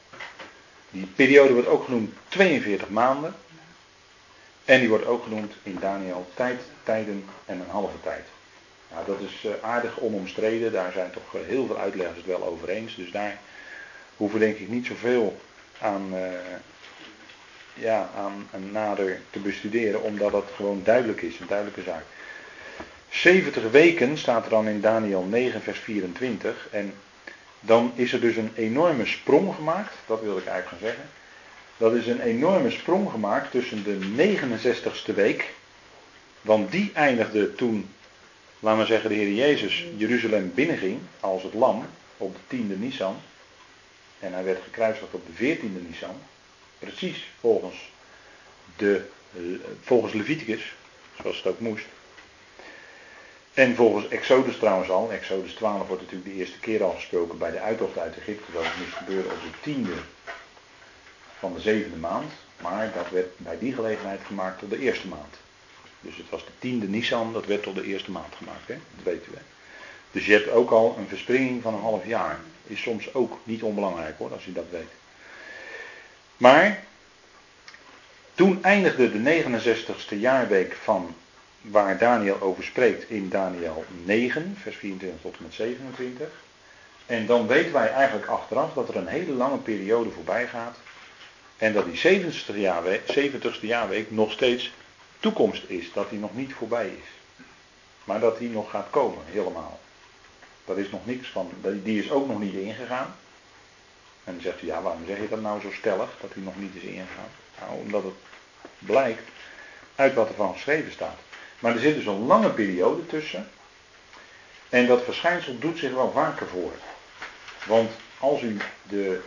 Die periode wordt ook genoemd 42 maanden. En die wordt ook genoemd in Daniel tijd, tijden en een halve tijd. Nou, dat is eh, aardig onomstreden. Daar zijn toch eh, heel veel uitleggers het wel over eens. Dus daar hoeven denk ik niet zoveel aan, uh, ja, aan, aan nader te bestuderen. Omdat het gewoon duidelijk is. Een duidelijke zaak. 70 weken staat er dan in Daniel 9 vers 24. En dan is er dus een enorme sprong gemaakt, dat wil ik eigenlijk gaan zeggen. Dat is een enorme sprong gemaakt tussen de 69ste week, want die eindigde toen, laten we zeggen, de Heer Jezus Jeruzalem binnenging als het lam op de 10e Nisan. En hij werd gekruisigd op de 14e Nisan, precies volgens, de, volgens Leviticus, zoals het ook moest. En volgens Exodus trouwens al, Exodus 12 wordt natuurlijk de eerste keer al gesproken bij de uittocht uit Egypte, dat het moest gebeuren op de tiende van de zevende maand. Maar dat werd bij die gelegenheid gemaakt tot de eerste maand. Dus het was de tiende Nisan, dat werd tot de eerste maand gemaakt, hè? dat weten we. Dus je hebt ook al een verspringing van een half jaar. Is soms ook niet onbelangrijk hoor, als je dat weet. Maar toen eindigde de 69ste jaarweek van waar Daniel over spreekt in Daniel 9, vers 24 tot en met 27. En dan weten wij eigenlijk achteraf dat er een hele lange periode voorbij gaat. En dat die 70ste jaarweek, 70ste jaarweek nog steeds toekomst is. Dat die nog niet voorbij is. Maar dat die nog gaat komen, helemaal. Daar is nog niks van, die is ook nog niet ingegaan. En dan zegt u, ja, waarom zeg je dat nou zo stellig, dat hij nog niet is ingegaan? Nou, omdat het blijkt uit wat er van geschreven staat. Maar er zit dus een lange periode tussen. En dat verschijnsel doet zich wel vaker voor. Want als u de,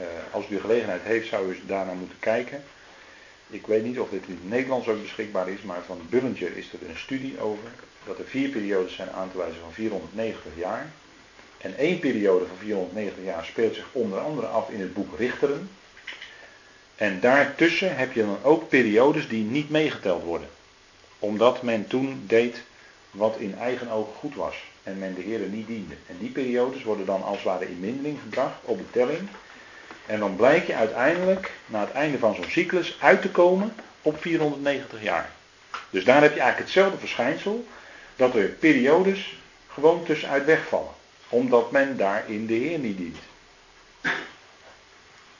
uh, als u de gelegenheid heeft, zou u daarnaar moeten kijken. Ik weet niet of dit in het Nederlands ook beschikbaar is, maar van Bullinger is er een studie over. Dat er vier periodes zijn aan te wijzen van 490 jaar. En één periode van 490 jaar speelt zich onder andere af in het boek Richteren. En daartussen heb je dan ook periodes die niet meegeteld worden. Omdat men toen deed wat in eigen ogen goed was. En men de Heer niet diende. En die periodes worden dan als het ware in mindeling gebracht op de telling. En dan blijkt je uiteindelijk, na het einde van zo'n cyclus, uit te komen op 490 jaar. Dus daar heb je eigenlijk hetzelfde verschijnsel. Dat er periodes gewoon tussenuit wegvallen. Omdat men daarin de Heer niet dient.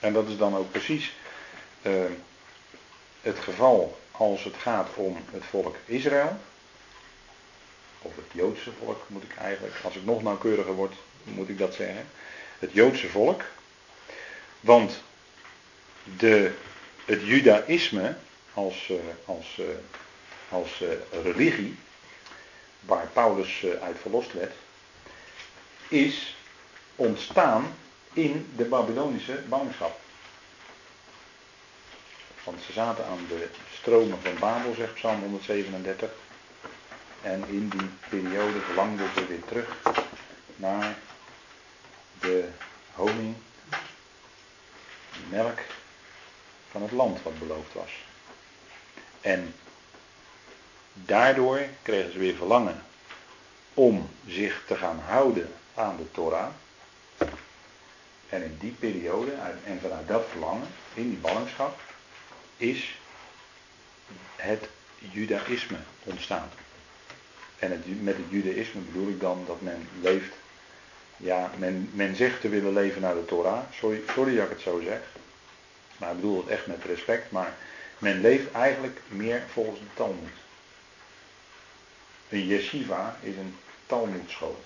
En dat is dan ook precies uh, het geval als het gaat om het volk Israël. Of het Joodse volk moet ik eigenlijk, als ik nog nauwkeuriger word, moet ik dat zeggen. Het Joodse volk. Want de, het Judaïsme als, uh, als, uh, als religie, waar Paulus uit verlost werd, is ontstaan in de Babylonische ballingschap. Want ze zaten aan de stromen van Babel, zegt Psalm 137. En in die periode verlangden ze weer terug naar de honing, de melk van het land wat beloofd was. En daardoor kregen ze weer verlangen om zich te gaan houden aan de Torah. En in die periode, en vanuit dat verlangen, in die ballingschap, is het judaïsme ontstaan. En met het judaïsme bedoel ik dan dat men leeft, ja, men, men zegt te willen leven naar de Torah. Sorry, sorry dat ik het zo zeg. Maar ik bedoel het echt met respect. Maar men leeft eigenlijk meer volgens de Talmud. Een yeshiva is een Talmudschool.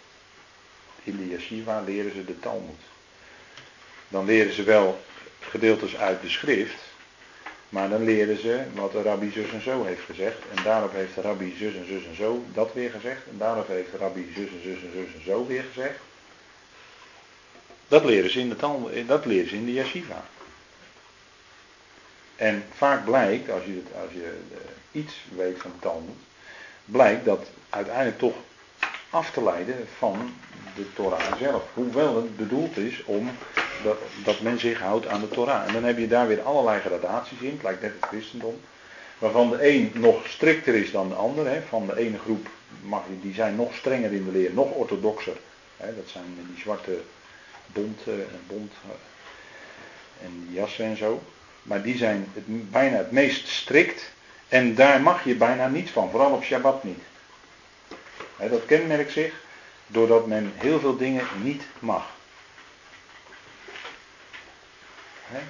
In de yeshiva leren ze de Talmud. Dan leren ze wel gedeeltes uit de schrift. Maar dan leren ze wat de rabbi zus en zo heeft gezegd. En daarop heeft de rabbi zus en zus en zo dat weer gezegd. En daarop heeft rabbi zus en zus en zus en zo weer gezegd. Dat leren ze in de, dat leren ze in de yeshiva. En vaak blijkt, als je, als je eh, iets weet van de Talmud, blijkt dat uiteindelijk toch af te leiden van de Torah zelf. Hoewel het bedoeld is om dat, men zich houdt aan de Torah. En dan heb je daar weer allerlei gradaties in, het lijkt net het christendom. Waarvan de een nog strikter is dan de ander. Hè. Van de ene groep mag je, die zijn nog strenger in de leer, nog orthodoxer. Hè. Dat zijn die zwarte bond, uh, bond uh, en jassen en zo. Maar die zijn het, bijna het meest strikt. En daar mag je bijna niets van, vooral op Shabbat niet. Hè, dat kenmerkt zich doordat men heel veel dingen niet mag.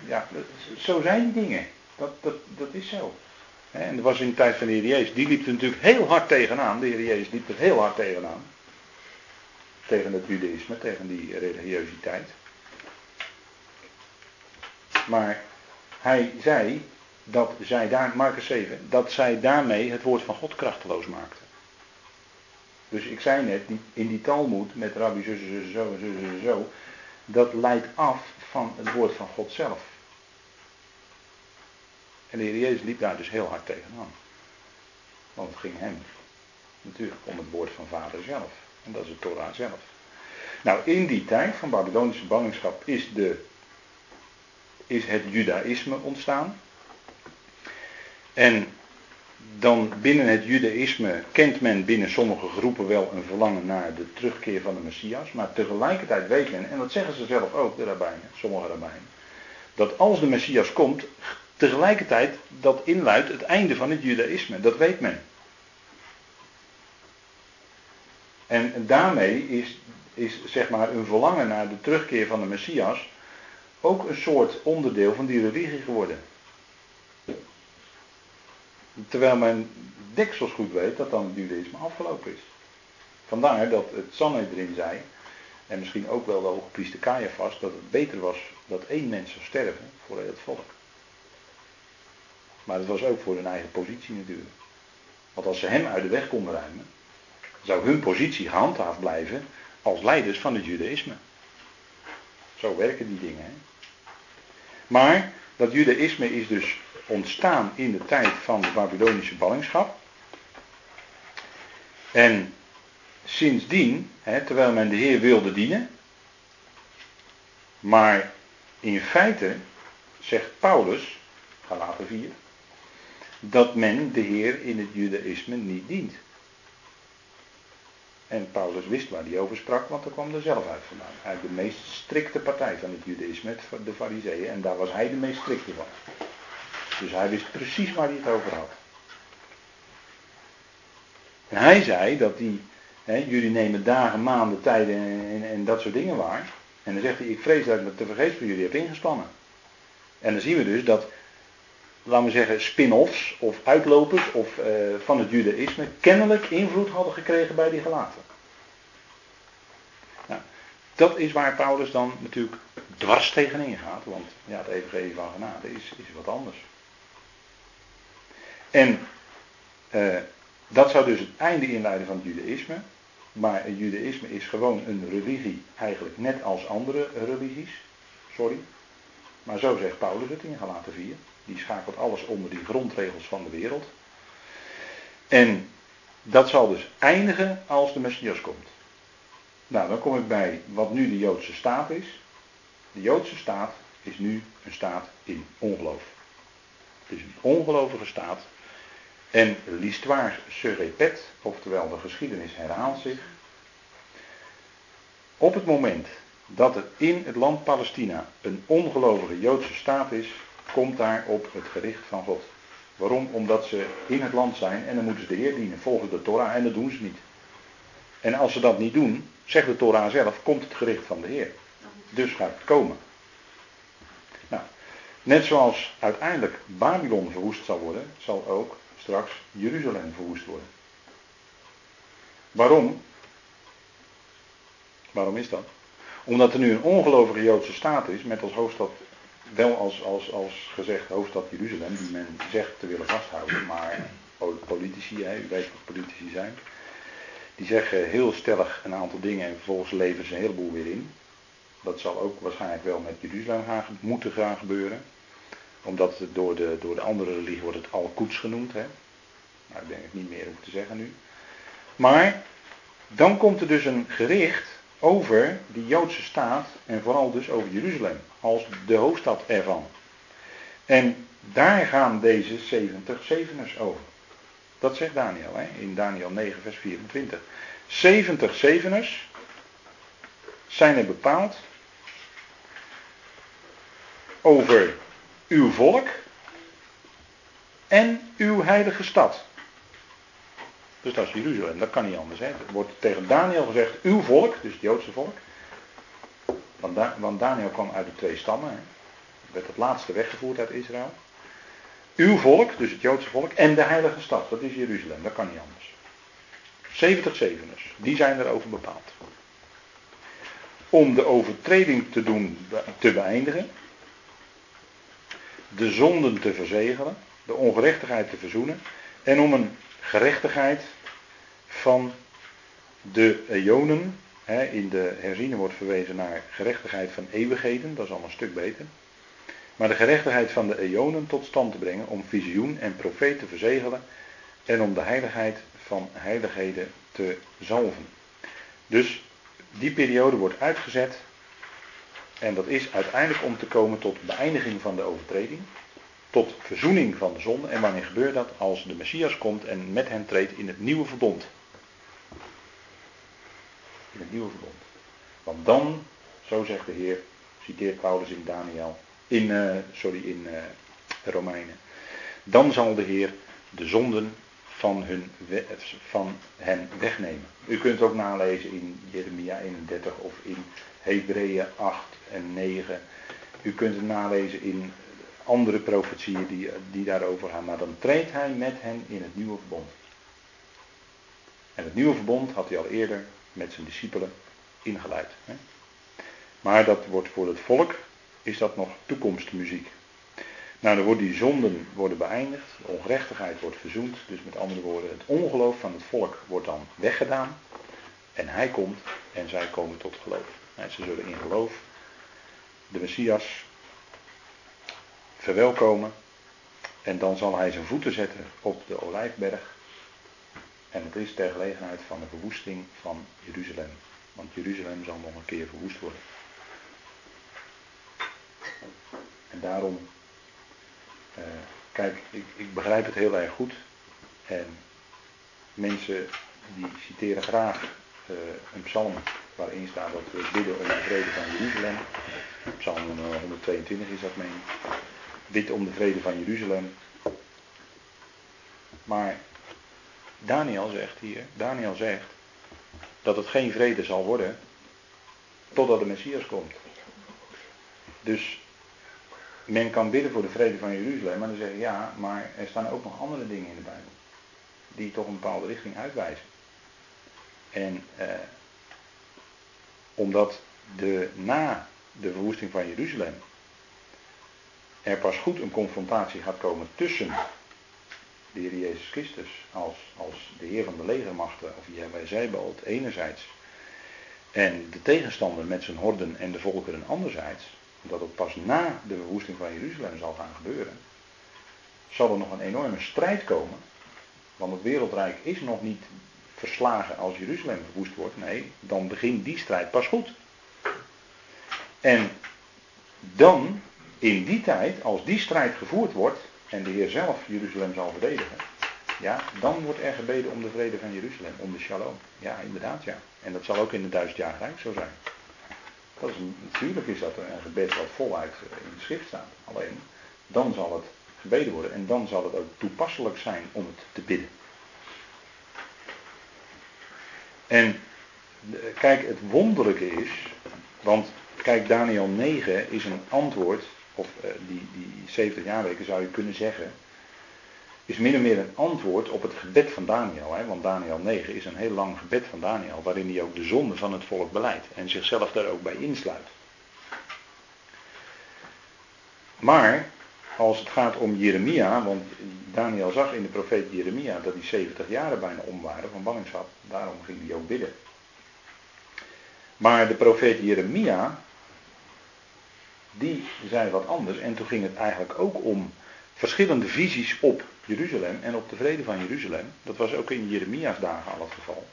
Ja, zo zijn dingen. Dat, dat, dat is zo. en dat was in de tijd van de Heer Jezus. Die liep er natuurlijk heel hard tegenaan. De Heer Jezus liep er heel hard tegenaan. Tegen het judaïsme, tegen die religiositeit. Maar hij zei dat zij daar, Marcus 7, dat zij daarmee het woord van God krachteloos maakten. Dus ik zei net, in die Talmud met rabbi zus, zo, zus, zus, zo, dat leidt af van het woord van God zelf. En de Heer Jezus liep daar dus heel hard tegenaan. Want het ging hem natuurlijk om het woord van Vader zelf. En dat is het Torah zelf. Nou, in die tijd van Babylonische ballingschap is, de, is het Judaïsme ontstaan. En dan binnen het Judaïsme kent men binnen sommige groepen wel een verlangen naar de terugkeer van de Messias. Maar tegelijkertijd weet men, en dat zeggen ze zelf ook, de rabbijnen, sommige rabbijnen, dat als de Messias komt, tegelijkertijd dat inluidt het einde van het Judaïsme. Dat weet men. En daarmee is, is zeg maar een verlangen naar de terugkeer van de Messias ook een soort onderdeel van die religie geworden. Terwijl men deksels goed weet dat dan het judaïsme afgelopen is. Vandaar dat het Sanhedrin zei, en misschien ook wel de hoge priester Caiaphas, dat het beter was dat één mens zou sterven voor het volk. Maar dat was ook voor hun eigen positie natuurlijk. Want als ze hem uit de weg konden ruimen, zou hun positie gehandhaafd blijven als leiders van het judaïsme. Zo werken die dingen. Hè? Maar dat judaïsme is dus ontstaan in de tijd van de Babylonische ballingschap. En sindsdien, hè, terwijl men de Heer wilde dienen, maar in feite zegt Paulus, Galaten 4, dat men de Heer in het judaïsme niet dient. En Paulus wist waar hij over sprak, want er kwam er zelf uit vandaan. Uit de meest strikte partij van het judaïsme, de fariseeën, en daar was hij de meest strikte van. Dus hij wist precies waar hij het over had. En hij zei dat die, hè, jullie nemen dagen, maanden, tijden en, en, dat soort dingen waar. En dan zegt hij, ik vrees dat ik me te vergeefs voor jullie heb ingespannen. En dan zien we dus dat, laten we zeggen, spin-offs of uitlopers of, uh, van het judaïsme kennelijk invloed hadden gekregen bij die gelaten. Nou, dat is waar Paulus dan natuurlijk dwars tegenin gaat, want ja, het evangelie van genade is, is wat anders. En uh, dat zou dus het einde inleiden van het judaïsme. Maar het judaïsme is gewoon een religie, eigenlijk net als andere religies. Sorry. Maar zo zegt Paulus het in Galaten 4. Die schakelt alles onder die grondregels van de wereld. En dat zal dus eindigen als de Messias komt. Nou, dan kom ik bij wat nu de Joodse staat is. De Joodse staat is nu een staat in ongeloof. Het is een ongelovige staat en l'histoire se répète, oftewel de geschiedenis herhaalt zich. Op het moment dat er in het land Palestina een ongelovige Joodse staat is, komt daar op het gericht van God. Waarom? Omdat ze in het land zijn en dan moeten ze de Heer dienen volgens de Torah en dat doen ze niet. En als ze dat niet doen, zegt de Torah zelf, komt het gericht van de Heer. Dus gaat het komen. Nou, net zoals uiteindelijk Babylon verwoest zal worden, zal ook straks Jeruzalem verwoest worden. Waarom? Waarom is dat? Omdat er nu een ongelovige Joodse staat is, met als hoofdstad, wel als, als, als gezegd hoofdstad Jeruzalem, die men zegt te willen vasthouden, maar politici, hè, u weet wat politici zijn, die zeggen heel stellig een aantal dingen en vervolgens leveren ze een heleboel weer in. Dat zal ook waarschijnlijk wel met Jeruzalem moeten gaan gebeuren omdat het door de, door de andere religie wordt het al koets genoemd. Hè? Nou, ik denk het niet meer hoef te zeggen nu. Maar dan komt er dus een gericht over die Joodse staat en vooral dus over Jeruzalem als de hoofdstad ervan. En daar gaan deze 70 zeveners over. Dat zegt Daniel hè? in Daniel 9 vers 24. 70 zeveners zijn er bepaald over uw volk en uw heilige stad. Dus dat is Jeruzalem, dat kan niet anders. Hè. Er wordt tegen Daniel gezegd, uw volk, dus het Joodse volk. Want, want Daniel kwam uit de twee stammen. Hè. Werd het laatste weggevoerd uit Israël. Uw volk, dus het Joodse volk, en de heilige stad, dat is Jeruzalem, dat kan niet anders. 70 zeveners, die zijn erover bepaald. Om de overtreding te doen, te beëindigen, de zonden te verzegelen, de ongerechtigheid te verzoenen en om een gerechtigheid van de eonen. in de herziene wordt verwezen naar gerechtigheid van eeuwigheden, dat is al een stuk beter. Maar de gerechtigheid van de eonen tot stand te brengen om visioen en profeet te verzegelen en om de heiligheid van heiligheden te zalven. Dus die periode wordt uitgezet en dat is uiteindelijk om te komen tot beëindiging van de overtreding, tot verzoening van de zonde. En wanneer gebeurt dat? Als de Messias komt en met hen treedt in het nieuwe verbond. In het nieuwe verbond. Want dan, zo zegt de Heer, citeert Paulus in Daniel, in, uh, sorry, in uh, Romeinen. Dan zal de Heer de zonden van, hun, van hen wegnemen. U kunt ook nalezen in Jeremia 31 of in Hebreeën 8 en 9. U kunt het nalezen in andere profetieën die, die daarover gaan. Maar dan treedt hij met hen in het nieuwe verbond. En het nieuwe verbond had hij al eerder met zijn discipelen ingeleid. Hè? Maar dat wordt voor het volk, is dat nog toekomstmuziek. Nou, dan worden die zonden worden beëindigd, ongerechtigheid wordt verzoend. Dus met andere woorden, het ongeloof van het volk wordt dan weggedaan. En hij komt en zij komen tot geloof. Ze zullen in geloof de Messias verwelkomen. En dan zal hij zijn voeten zetten op de olijfberg. En het is ter gelegenheid van de verwoesting van Jeruzalem. Want Jeruzalem zal nog een keer verwoest worden. En daarom, eh, kijk, ik, ik begrijp het heel erg goed. En mensen die citeren graag een psalm waarin staat dat we bidden om de vrede van Jeruzalem. Psalm 122 is dat meen. Bid om de vrede van Jeruzalem. Maar Daniel zegt hier, Daniel zegt dat het geen vrede zal worden totdat de Messias komt. Dus men kan bidden voor de vrede van Jeruzalem, maar dan zeggen ja, maar er staan ook nog andere dingen in de Bijbel. Die toch een bepaalde richting uitwijzen. En eh, omdat de, na de verwoesting van Jeruzalem er pas goed een confrontatie gaat komen tussen de Heer Jezus Christus als, als de Heer van de legermachten, of Yahweh Zeibald enerzijds, en de tegenstander met zijn horden en de volkeren anderzijds, dat het pas na de verwoesting van Jeruzalem zal gaan gebeuren, zal er nog een enorme strijd komen. Want het wereldrijk is nog niet verslagen als Jeruzalem verwoest wordt. Nee, dan begint die strijd pas goed. En dan, in die tijd, als die strijd gevoerd wordt en de Heer zelf Jeruzalem zal verdedigen, ja, dan wordt er gebeden om de vrede van Jeruzalem, om de shalom. Ja, inderdaad, ja. En dat zal ook in de jaar rijk zo zijn. Dat is, natuurlijk is dat een gebed wat voluit in de schrift staat. Alleen, dan zal het gebeden worden en dan zal het ook toepasselijk zijn om het te bidden. En kijk, het wonderlijke is, want kijk, Daniel 9 is een antwoord, of uh, die, die 70 jaarweken zou je kunnen zeggen, is min of meer een antwoord op het gebed van Daniel. Hè? Want Daniel 9 is een heel lang gebed van Daniel, waarin hij ook de zonde van het volk beleidt en zichzelf daar ook bij insluit. Maar als het gaat om Jeremia, want Daniel zag in de profeet Jeremia dat die 70 jaren bijna om waren van ballingschap, daarom ging hij ook bidden. Maar de profeet Jeremia, die zei wat anders en toen ging het eigenlijk ook om verschillende visies op Jeruzalem en op de vrede van Jeruzalem. Dat was ook in Jeremia's dagen al het geval.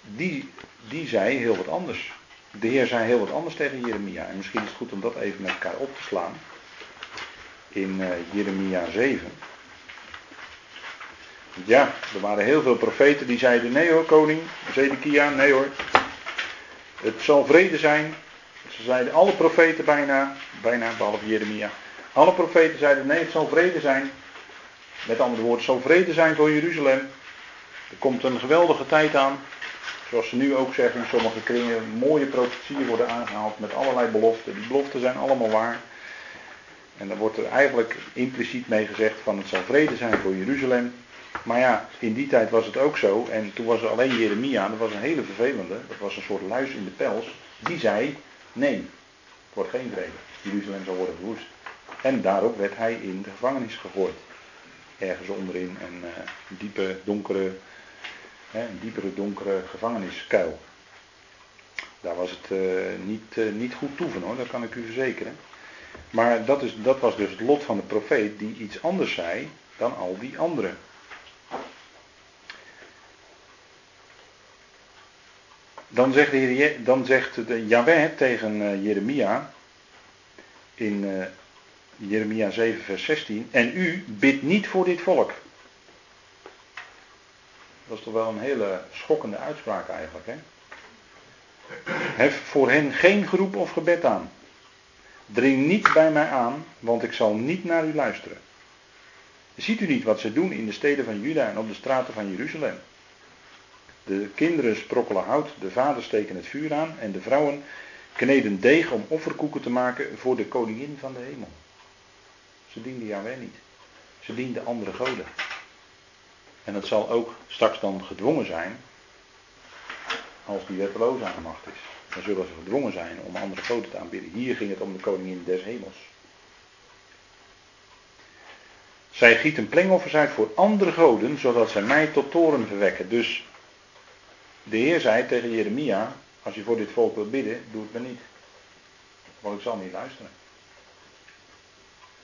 Die, die zei heel wat anders. De Heer zei heel wat anders tegen Jeremia. En misschien is het goed om dat even met elkaar op te slaan in uh, Jeremia 7. Ja, er waren heel veel profeten die zeiden: nee hoor, koning, Zedekia, nee hoor. Het zal vrede zijn. Ze zeiden alle profeten bijna, bijna behalve Jeremia. Alle profeten zeiden: nee, het zal vrede zijn. Met andere woorden, het zal vrede zijn voor Jeruzalem. Er komt een geweldige tijd aan. Zoals ze nu ook zeggen in sommige kringen, mooie profetieën worden aangehaald met allerlei beloften. Die beloften zijn allemaal waar. En dan wordt er eigenlijk impliciet mee gezegd van het zal vrede zijn voor Jeruzalem. Maar ja, in die tijd was het ook zo. En toen was er alleen Jeremia, dat was een hele vervelende. Dat was een soort luis in de pels. Die zei, nee, het wordt geen vrede. Jeruzalem zal worden verwoest. En daarop werd hij in de gevangenis gegooid. Ergens onderin een uh, diepe, donkere, diepere, donkere gevangeniskuil. Daar was het uh, niet, uh, niet goed toeven hoor, dat kan ik u verzekeren. Maar dat, is, dat was dus het lot van de profeet die iets anders zei dan al die anderen. Dan zegt, de dan zegt de tegen uh, Jeremia in uh, Jeremia 7 vers 16 en u bidt niet voor dit volk. Dat is toch wel een hele schokkende uitspraak eigenlijk. Hè? Hef voor hen geen groep of gebed aan. Dring niet bij mij aan, want ik zal niet naar u luisteren. Ziet u niet wat ze doen in de steden van Juda en op de straten van Jeruzalem? De kinderen sprokkelen hout, de vaders steken het vuur aan en de vrouwen kneden deeg om offerkoeken te maken voor de koningin van de hemel. Ze dienden Yahweh niet. Ze dienden andere goden. En het zal ook straks dan gedwongen zijn, als die wetteloos aan de macht is. Dan zullen ze gedwongen zijn om andere goden te aanbidden. Hier ging het om de koningin des hemels. Zij gieten plengoffers uit voor andere goden, zodat zij mij tot toren verwekken. Dus de Heer zei tegen Jeremia, als je voor dit volk wilt bidden, doe het maar niet. Want ik zal niet luisteren.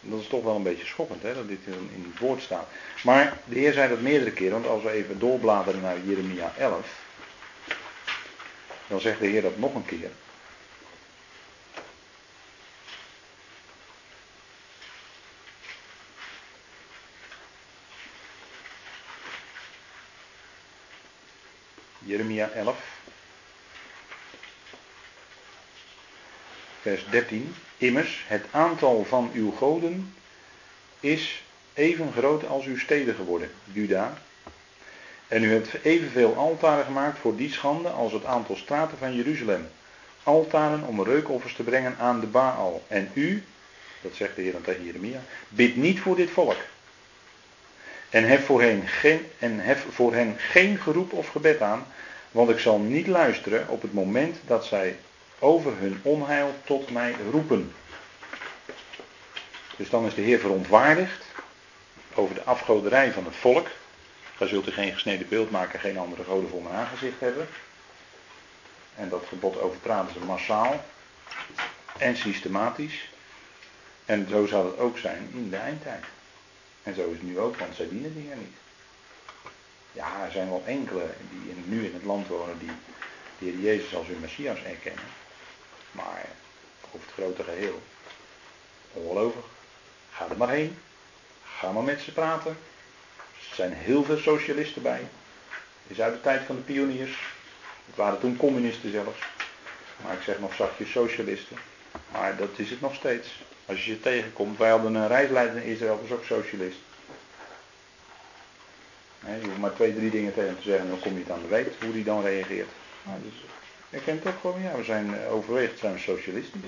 Dat is toch wel een beetje schokkend, hè, dat dit in het woord staat. Maar de Heer zei dat meerdere keren, want als we even doorbladeren naar Jeremia 11, dan zegt de Heer dat nog een keer. Jeremia 11, vers 13. Immers, het aantal van uw goden is even groot als uw steden geworden, Juda. En u hebt evenveel altaren gemaakt voor die schande als het aantal straten van Jeruzalem. Altaren om reukoffers te brengen aan de Baal. En u, dat zegt de Heer dan tegen Jeremia, bid niet voor dit volk. En hef voor hen geen, en hef voor hen geen geroep of gebed aan, want ik zal niet luisteren op het moment dat zij over hun onheil tot mij roepen. Dus dan is de Heer verontwaardigd over de afgoderij van het volk. Daar zult u geen gesneden beeld maken, geen andere goden voor mijn aangezicht hebben. En dat gebod overtraden ze massaal en systematisch. En zo zal het ook zijn in de eindtijd. En zo is het nu ook, want zij dienen die Heer niet. Ja, er zijn wel enkele die in, nu in het land wonen die de Jezus als hun Messias erkennen. Maar over het grote geheel, ongelovig. Ga er maar heen. Ga maar met ze praten. Zijn heel veel socialisten bij. Is uit de tijd van de pioniers. Het waren toen communisten zelfs. Maar ik zeg nog zachtjes socialisten. Maar dat is het nog steeds. Als je ze tegenkomt. Wij hadden een reisleider in Israël, was ook socialist. je hoeft maar twee, drie dingen tegen te zeggen. Dan kom je het aan de weet hoe die dan reageert. Nou, dus, ik ook gewoon. Ja, we zijn eh, overwegend zijn socialisten.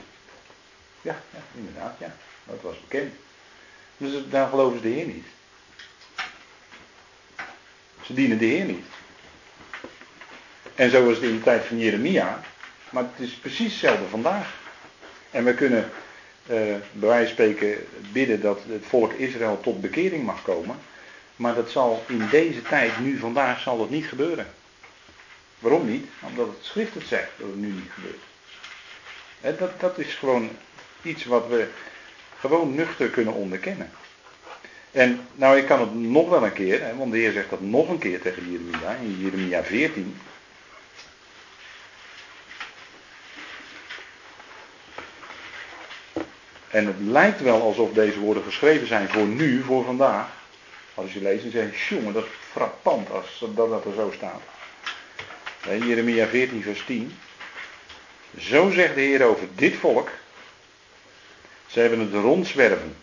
Ja, ja, inderdaad. Ja. Dat was bekend. Dus daar geloven ze de Heer niet. Ze dienen de Heer niet. En zo was het in de tijd van Jeremia. Maar het is precies hetzelfde vandaag. En we kunnen uh, bij wijze van spreken bidden dat het volk Israël tot bekering mag komen. Maar dat zal in deze tijd, nu vandaag, zal dat niet gebeuren. Waarom niet? Omdat het schrift het zegt dat het nu niet gebeurt. En dat, dat is gewoon iets wat we gewoon nuchter kunnen onderkennen. En nou, ik kan het nog wel een keer, hè, want de Heer zegt dat nog een keer tegen Jeremia, in Jeremia 14. En het lijkt wel alsof deze woorden geschreven zijn voor nu, voor vandaag. Als je leest en zegt, jongen, dat is frappant als dat, dat er zo staat. Jeremia 14, vers 10. Zo zegt de Heer over dit volk. Ze hebben het rondzwerven.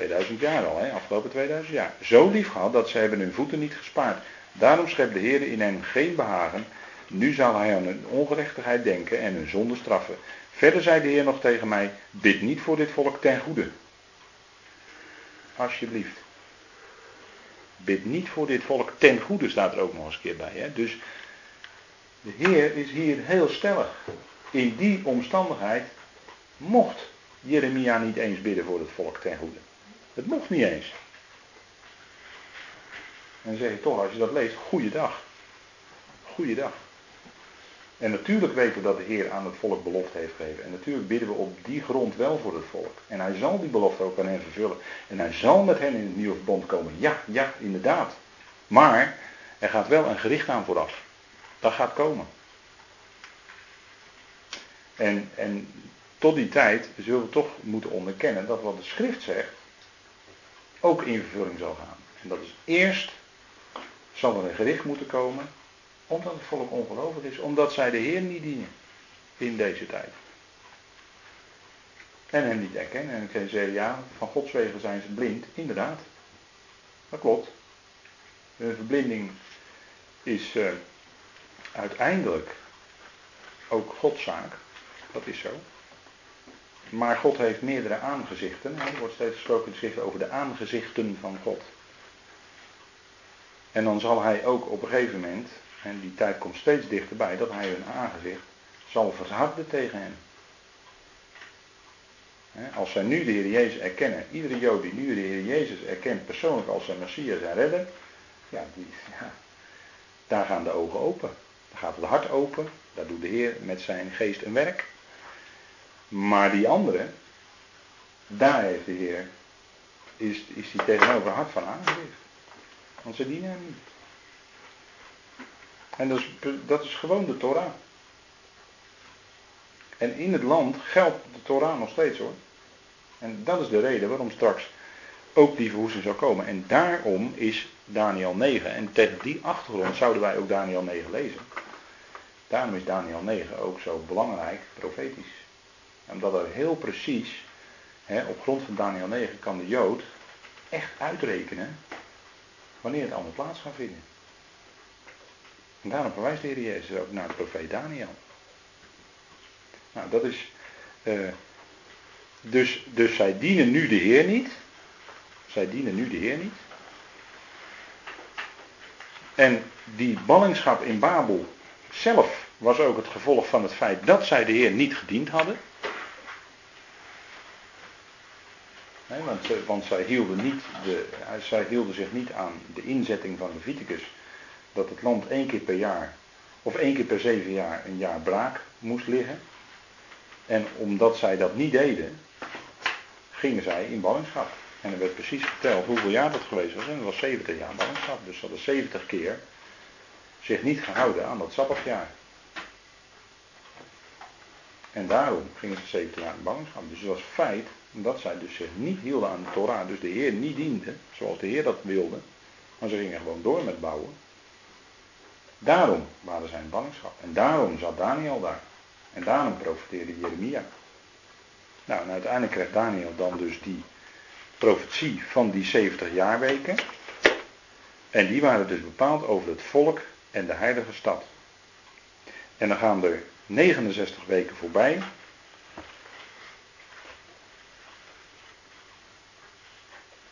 2000 jaar al, hè? afgelopen 2000 jaar. Zo lief gehad dat ze hebben hun voeten niet gespaard. Daarom schept de Heer in hen geen behagen. Nu zal hij aan hun ongerechtigheid denken en hun zonde straffen. Verder zei de Heer nog tegen mij: Bid niet voor dit volk ten goede. Alsjeblieft. Bid niet voor dit volk ten goede, staat er ook nog eens een keer bij. Hè? Dus de Heer is hier heel stellig. In die omstandigheid mocht Jeremia niet eens bidden voor het volk ten goede. Het mocht niet eens. En zeg je toch, als je dat leest, goeiedag. Goeiedag. En natuurlijk weten we dat de Heer aan het volk belofte heeft gegeven. En natuurlijk bidden we op die grond wel voor het volk. En hij zal die belofte ook aan hen vervullen. En hij zal met hen in het nieuwe verbond komen. Ja, ja, inderdaad. Maar er gaat wel een gericht aan vooraf. Dat gaat komen. En, en tot die tijd zullen we toch moeten onderkennen dat wat de schrift zegt ook in vervulling zal gaan. En dat is eerst zal er een gericht moeten komen omdat het volk ongelovig is. Omdat zij de Heer niet dienen. In deze tijd. En hem niet erkennen. En ik zeggen, ja, van Gods wegen zijn ze blind. Inderdaad. Dat klopt. Hun verblinding is uh, uiteindelijk ook Godszaak. Dat is zo. Maar God heeft meerdere aangezichten. Er wordt steeds gesproken in de schrift over de aangezichten van God. En dan zal hij ook op een gegeven moment, en die tijd komt steeds dichterbij, dat hij hun aangezicht zal verharden tegen. Hè, Als zij nu de Heer Jezus erkennen, iedere Jood die nu de Heer Jezus erkent persoonlijk als zijn Messias en redder, ja, die, ja, daar gaan de ogen open. Daar gaat het hart open, daar doet de Heer met zijn geest een werk. Maar die anderen, daar heeft de Heer, is, is die tegenover hart van aangezicht. Want ze dienen hem niet. En dat is, dat is gewoon de Torah. En in het land geldt de Torah nog steeds hoor. En dat is de reden waarom straks ook die verwoesting zal komen. En daarom is Daniel 9. En tegen die achtergrond zouden wij ook Daniel 9 lezen. Daarom is Daniel 9 ook zo belangrijk, profetisch. Omdat er heel precies, hè, op grond van Daniel 9, kan de Jood echt uitrekenen wanneer het allemaal plaats gaat vinden. En daarom verwijst de Heer Jezus ook naar de profeet Daniel. Nou, dat is. eh, dus, dus zij dienen nu de Heer niet. Zij dienen nu de Heer niet. En die ballingschap in Babel zelf was ook het gevolg van het feit dat zij de Heer niet gediend hadden. Nee, want, zij, hielden niet de, zij hielden zich niet aan de inzetting van Leviticus. Dat het land één keer per jaar, of één keer per zeven jaar, een jaar braak moest liggen. En omdat zij dat niet deden, gingen zij in ballingschap. En er werd precies verteld hoeveel jaar dat geweest was. En dat was 70 jaar ballingschap. Dus ze hadden 70 keer zich niet gehouden aan dat sabbatjaar. En daarom gingen ze 70 jaar in ballingschap. Dus het was feit dat zij dus zich niet hielden aan de Torah. Dus de Heer niet diende, zoals de Heer dat wilde. Maar ze gingen gewoon door met bouwen. Daarom waren zij in ballingschap. En daarom zat Daniel daar. En daarom profeteerde Jeremia. Nou, en uiteindelijk kreeg Daniel dan dus die profetie van die 70 jaarweken. En die waren dus bepaald over het volk en de heilige stad. En dan gaan er 69 weken voorbij.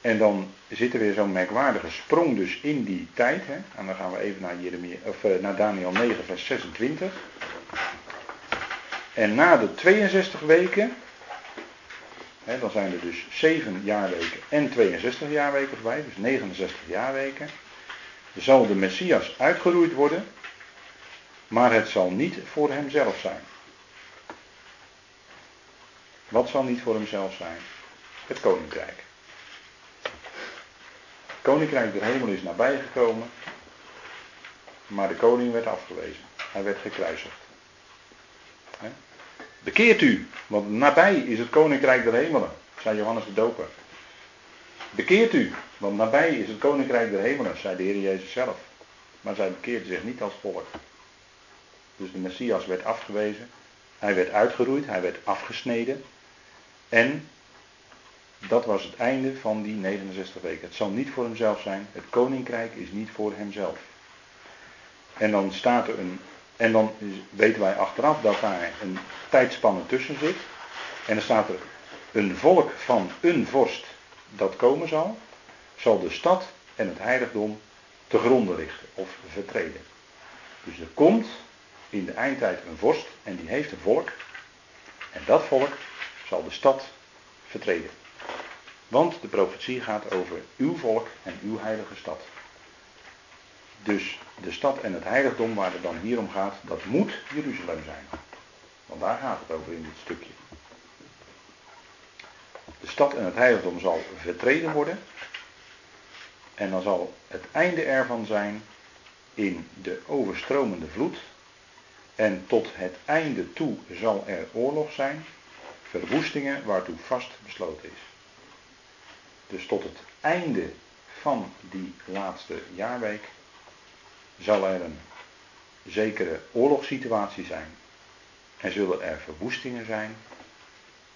En dan zit er weer zo'n merkwaardige sprong dus in die tijd. Hè? En dan gaan we even naar, Jeremia, of, eh, naar Daniel 9, vers 26. En na de 62 weken, hè, dan zijn er dus 7 jaarweken en 62 jaarweken voorbij, dus 69 jaarweken. Zal de Messias uitgeroeid worden, maar het zal niet voor hemzelf zijn. Wat zal niet voor hemzelf zijn? Het koninkrijk. Het koninkrijk der hemel is nabijgekomen, maar de koning werd afgewezen. Hij werd gekruisigd. Bekeert u, want nabij is het koninkrijk der hemelen, zei Johannes de Doper. Bekeert u, want nabij is het koninkrijk der hemelen, zei de Heer Jezus zelf. Maar zij bekeerden zich niet als volk. Dus de Messias werd afgewezen. Hij werd uitgeroeid, hij werd afgesneden. En dat was het einde van die 69 weken. Het zal niet voor hemzelf zijn. Het koninkrijk is niet voor hemzelf. En dan staat er een. En dan weten wij achteraf dat daar een tijdspanne tussen zit. En dan staat er een volk van een vorst dat komen zal, zal de stad en het heiligdom te gronden richten of vertreden. Dus er komt in de eindtijd een vorst en die heeft een volk. En dat volk zal de stad vertreden. Want de profetie gaat over uw volk en uw heilige stad. Dus de stad en het heiligdom waar het dan hier om gaat, dat moet Jeruzalem zijn. Want daar gaat het over in dit stukje. De stad en het heiligdom zal vertreden worden. En dan zal het einde ervan zijn in de overstromende vloed. En tot het einde toe zal er oorlog zijn. Verwoestingen waartoe vast besloten is. Dus tot het einde van die laatste jaarweek zal er een zekere oorlogssituatie zijn. En zullen er verwoestingen zijn.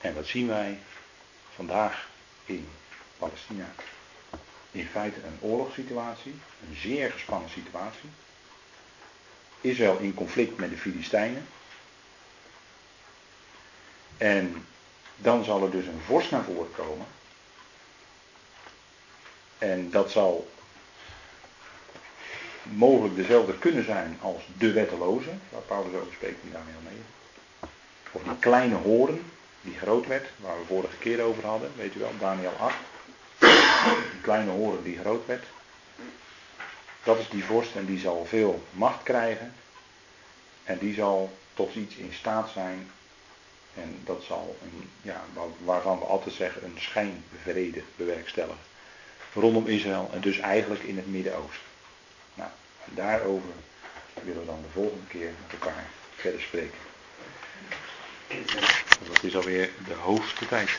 En wat zien wij vandaag in Palestina? In feite een oorlogssituatie, een zeer gespannen situatie. Israël in conflict met de Filistijnen. En dan zal er dus een vorst naar voren komen. En dat zal mogelijk dezelfde kunnen zijn als de wetteloze, waar Paulus over spreekt in Daniel 9. Of die kleine horen, die groot werd, waar we vorige keer over hadden, weet u wel, Daniel 8. Die kleine horen die groot werd. Dat is die vorst en die zal veel macht krijgen. En die zal tot iets in staat zijn. En dat zal, een, ja, waarvan we altijd zeggen, een schijnvrede bewerkstelligen. Rondom Israël en dus eigenlijk in het Midden-Oosten. Nou, daarover willen we dan de volgende keer met elkaar verder spreken. Dat is alweer de hoogste tijd.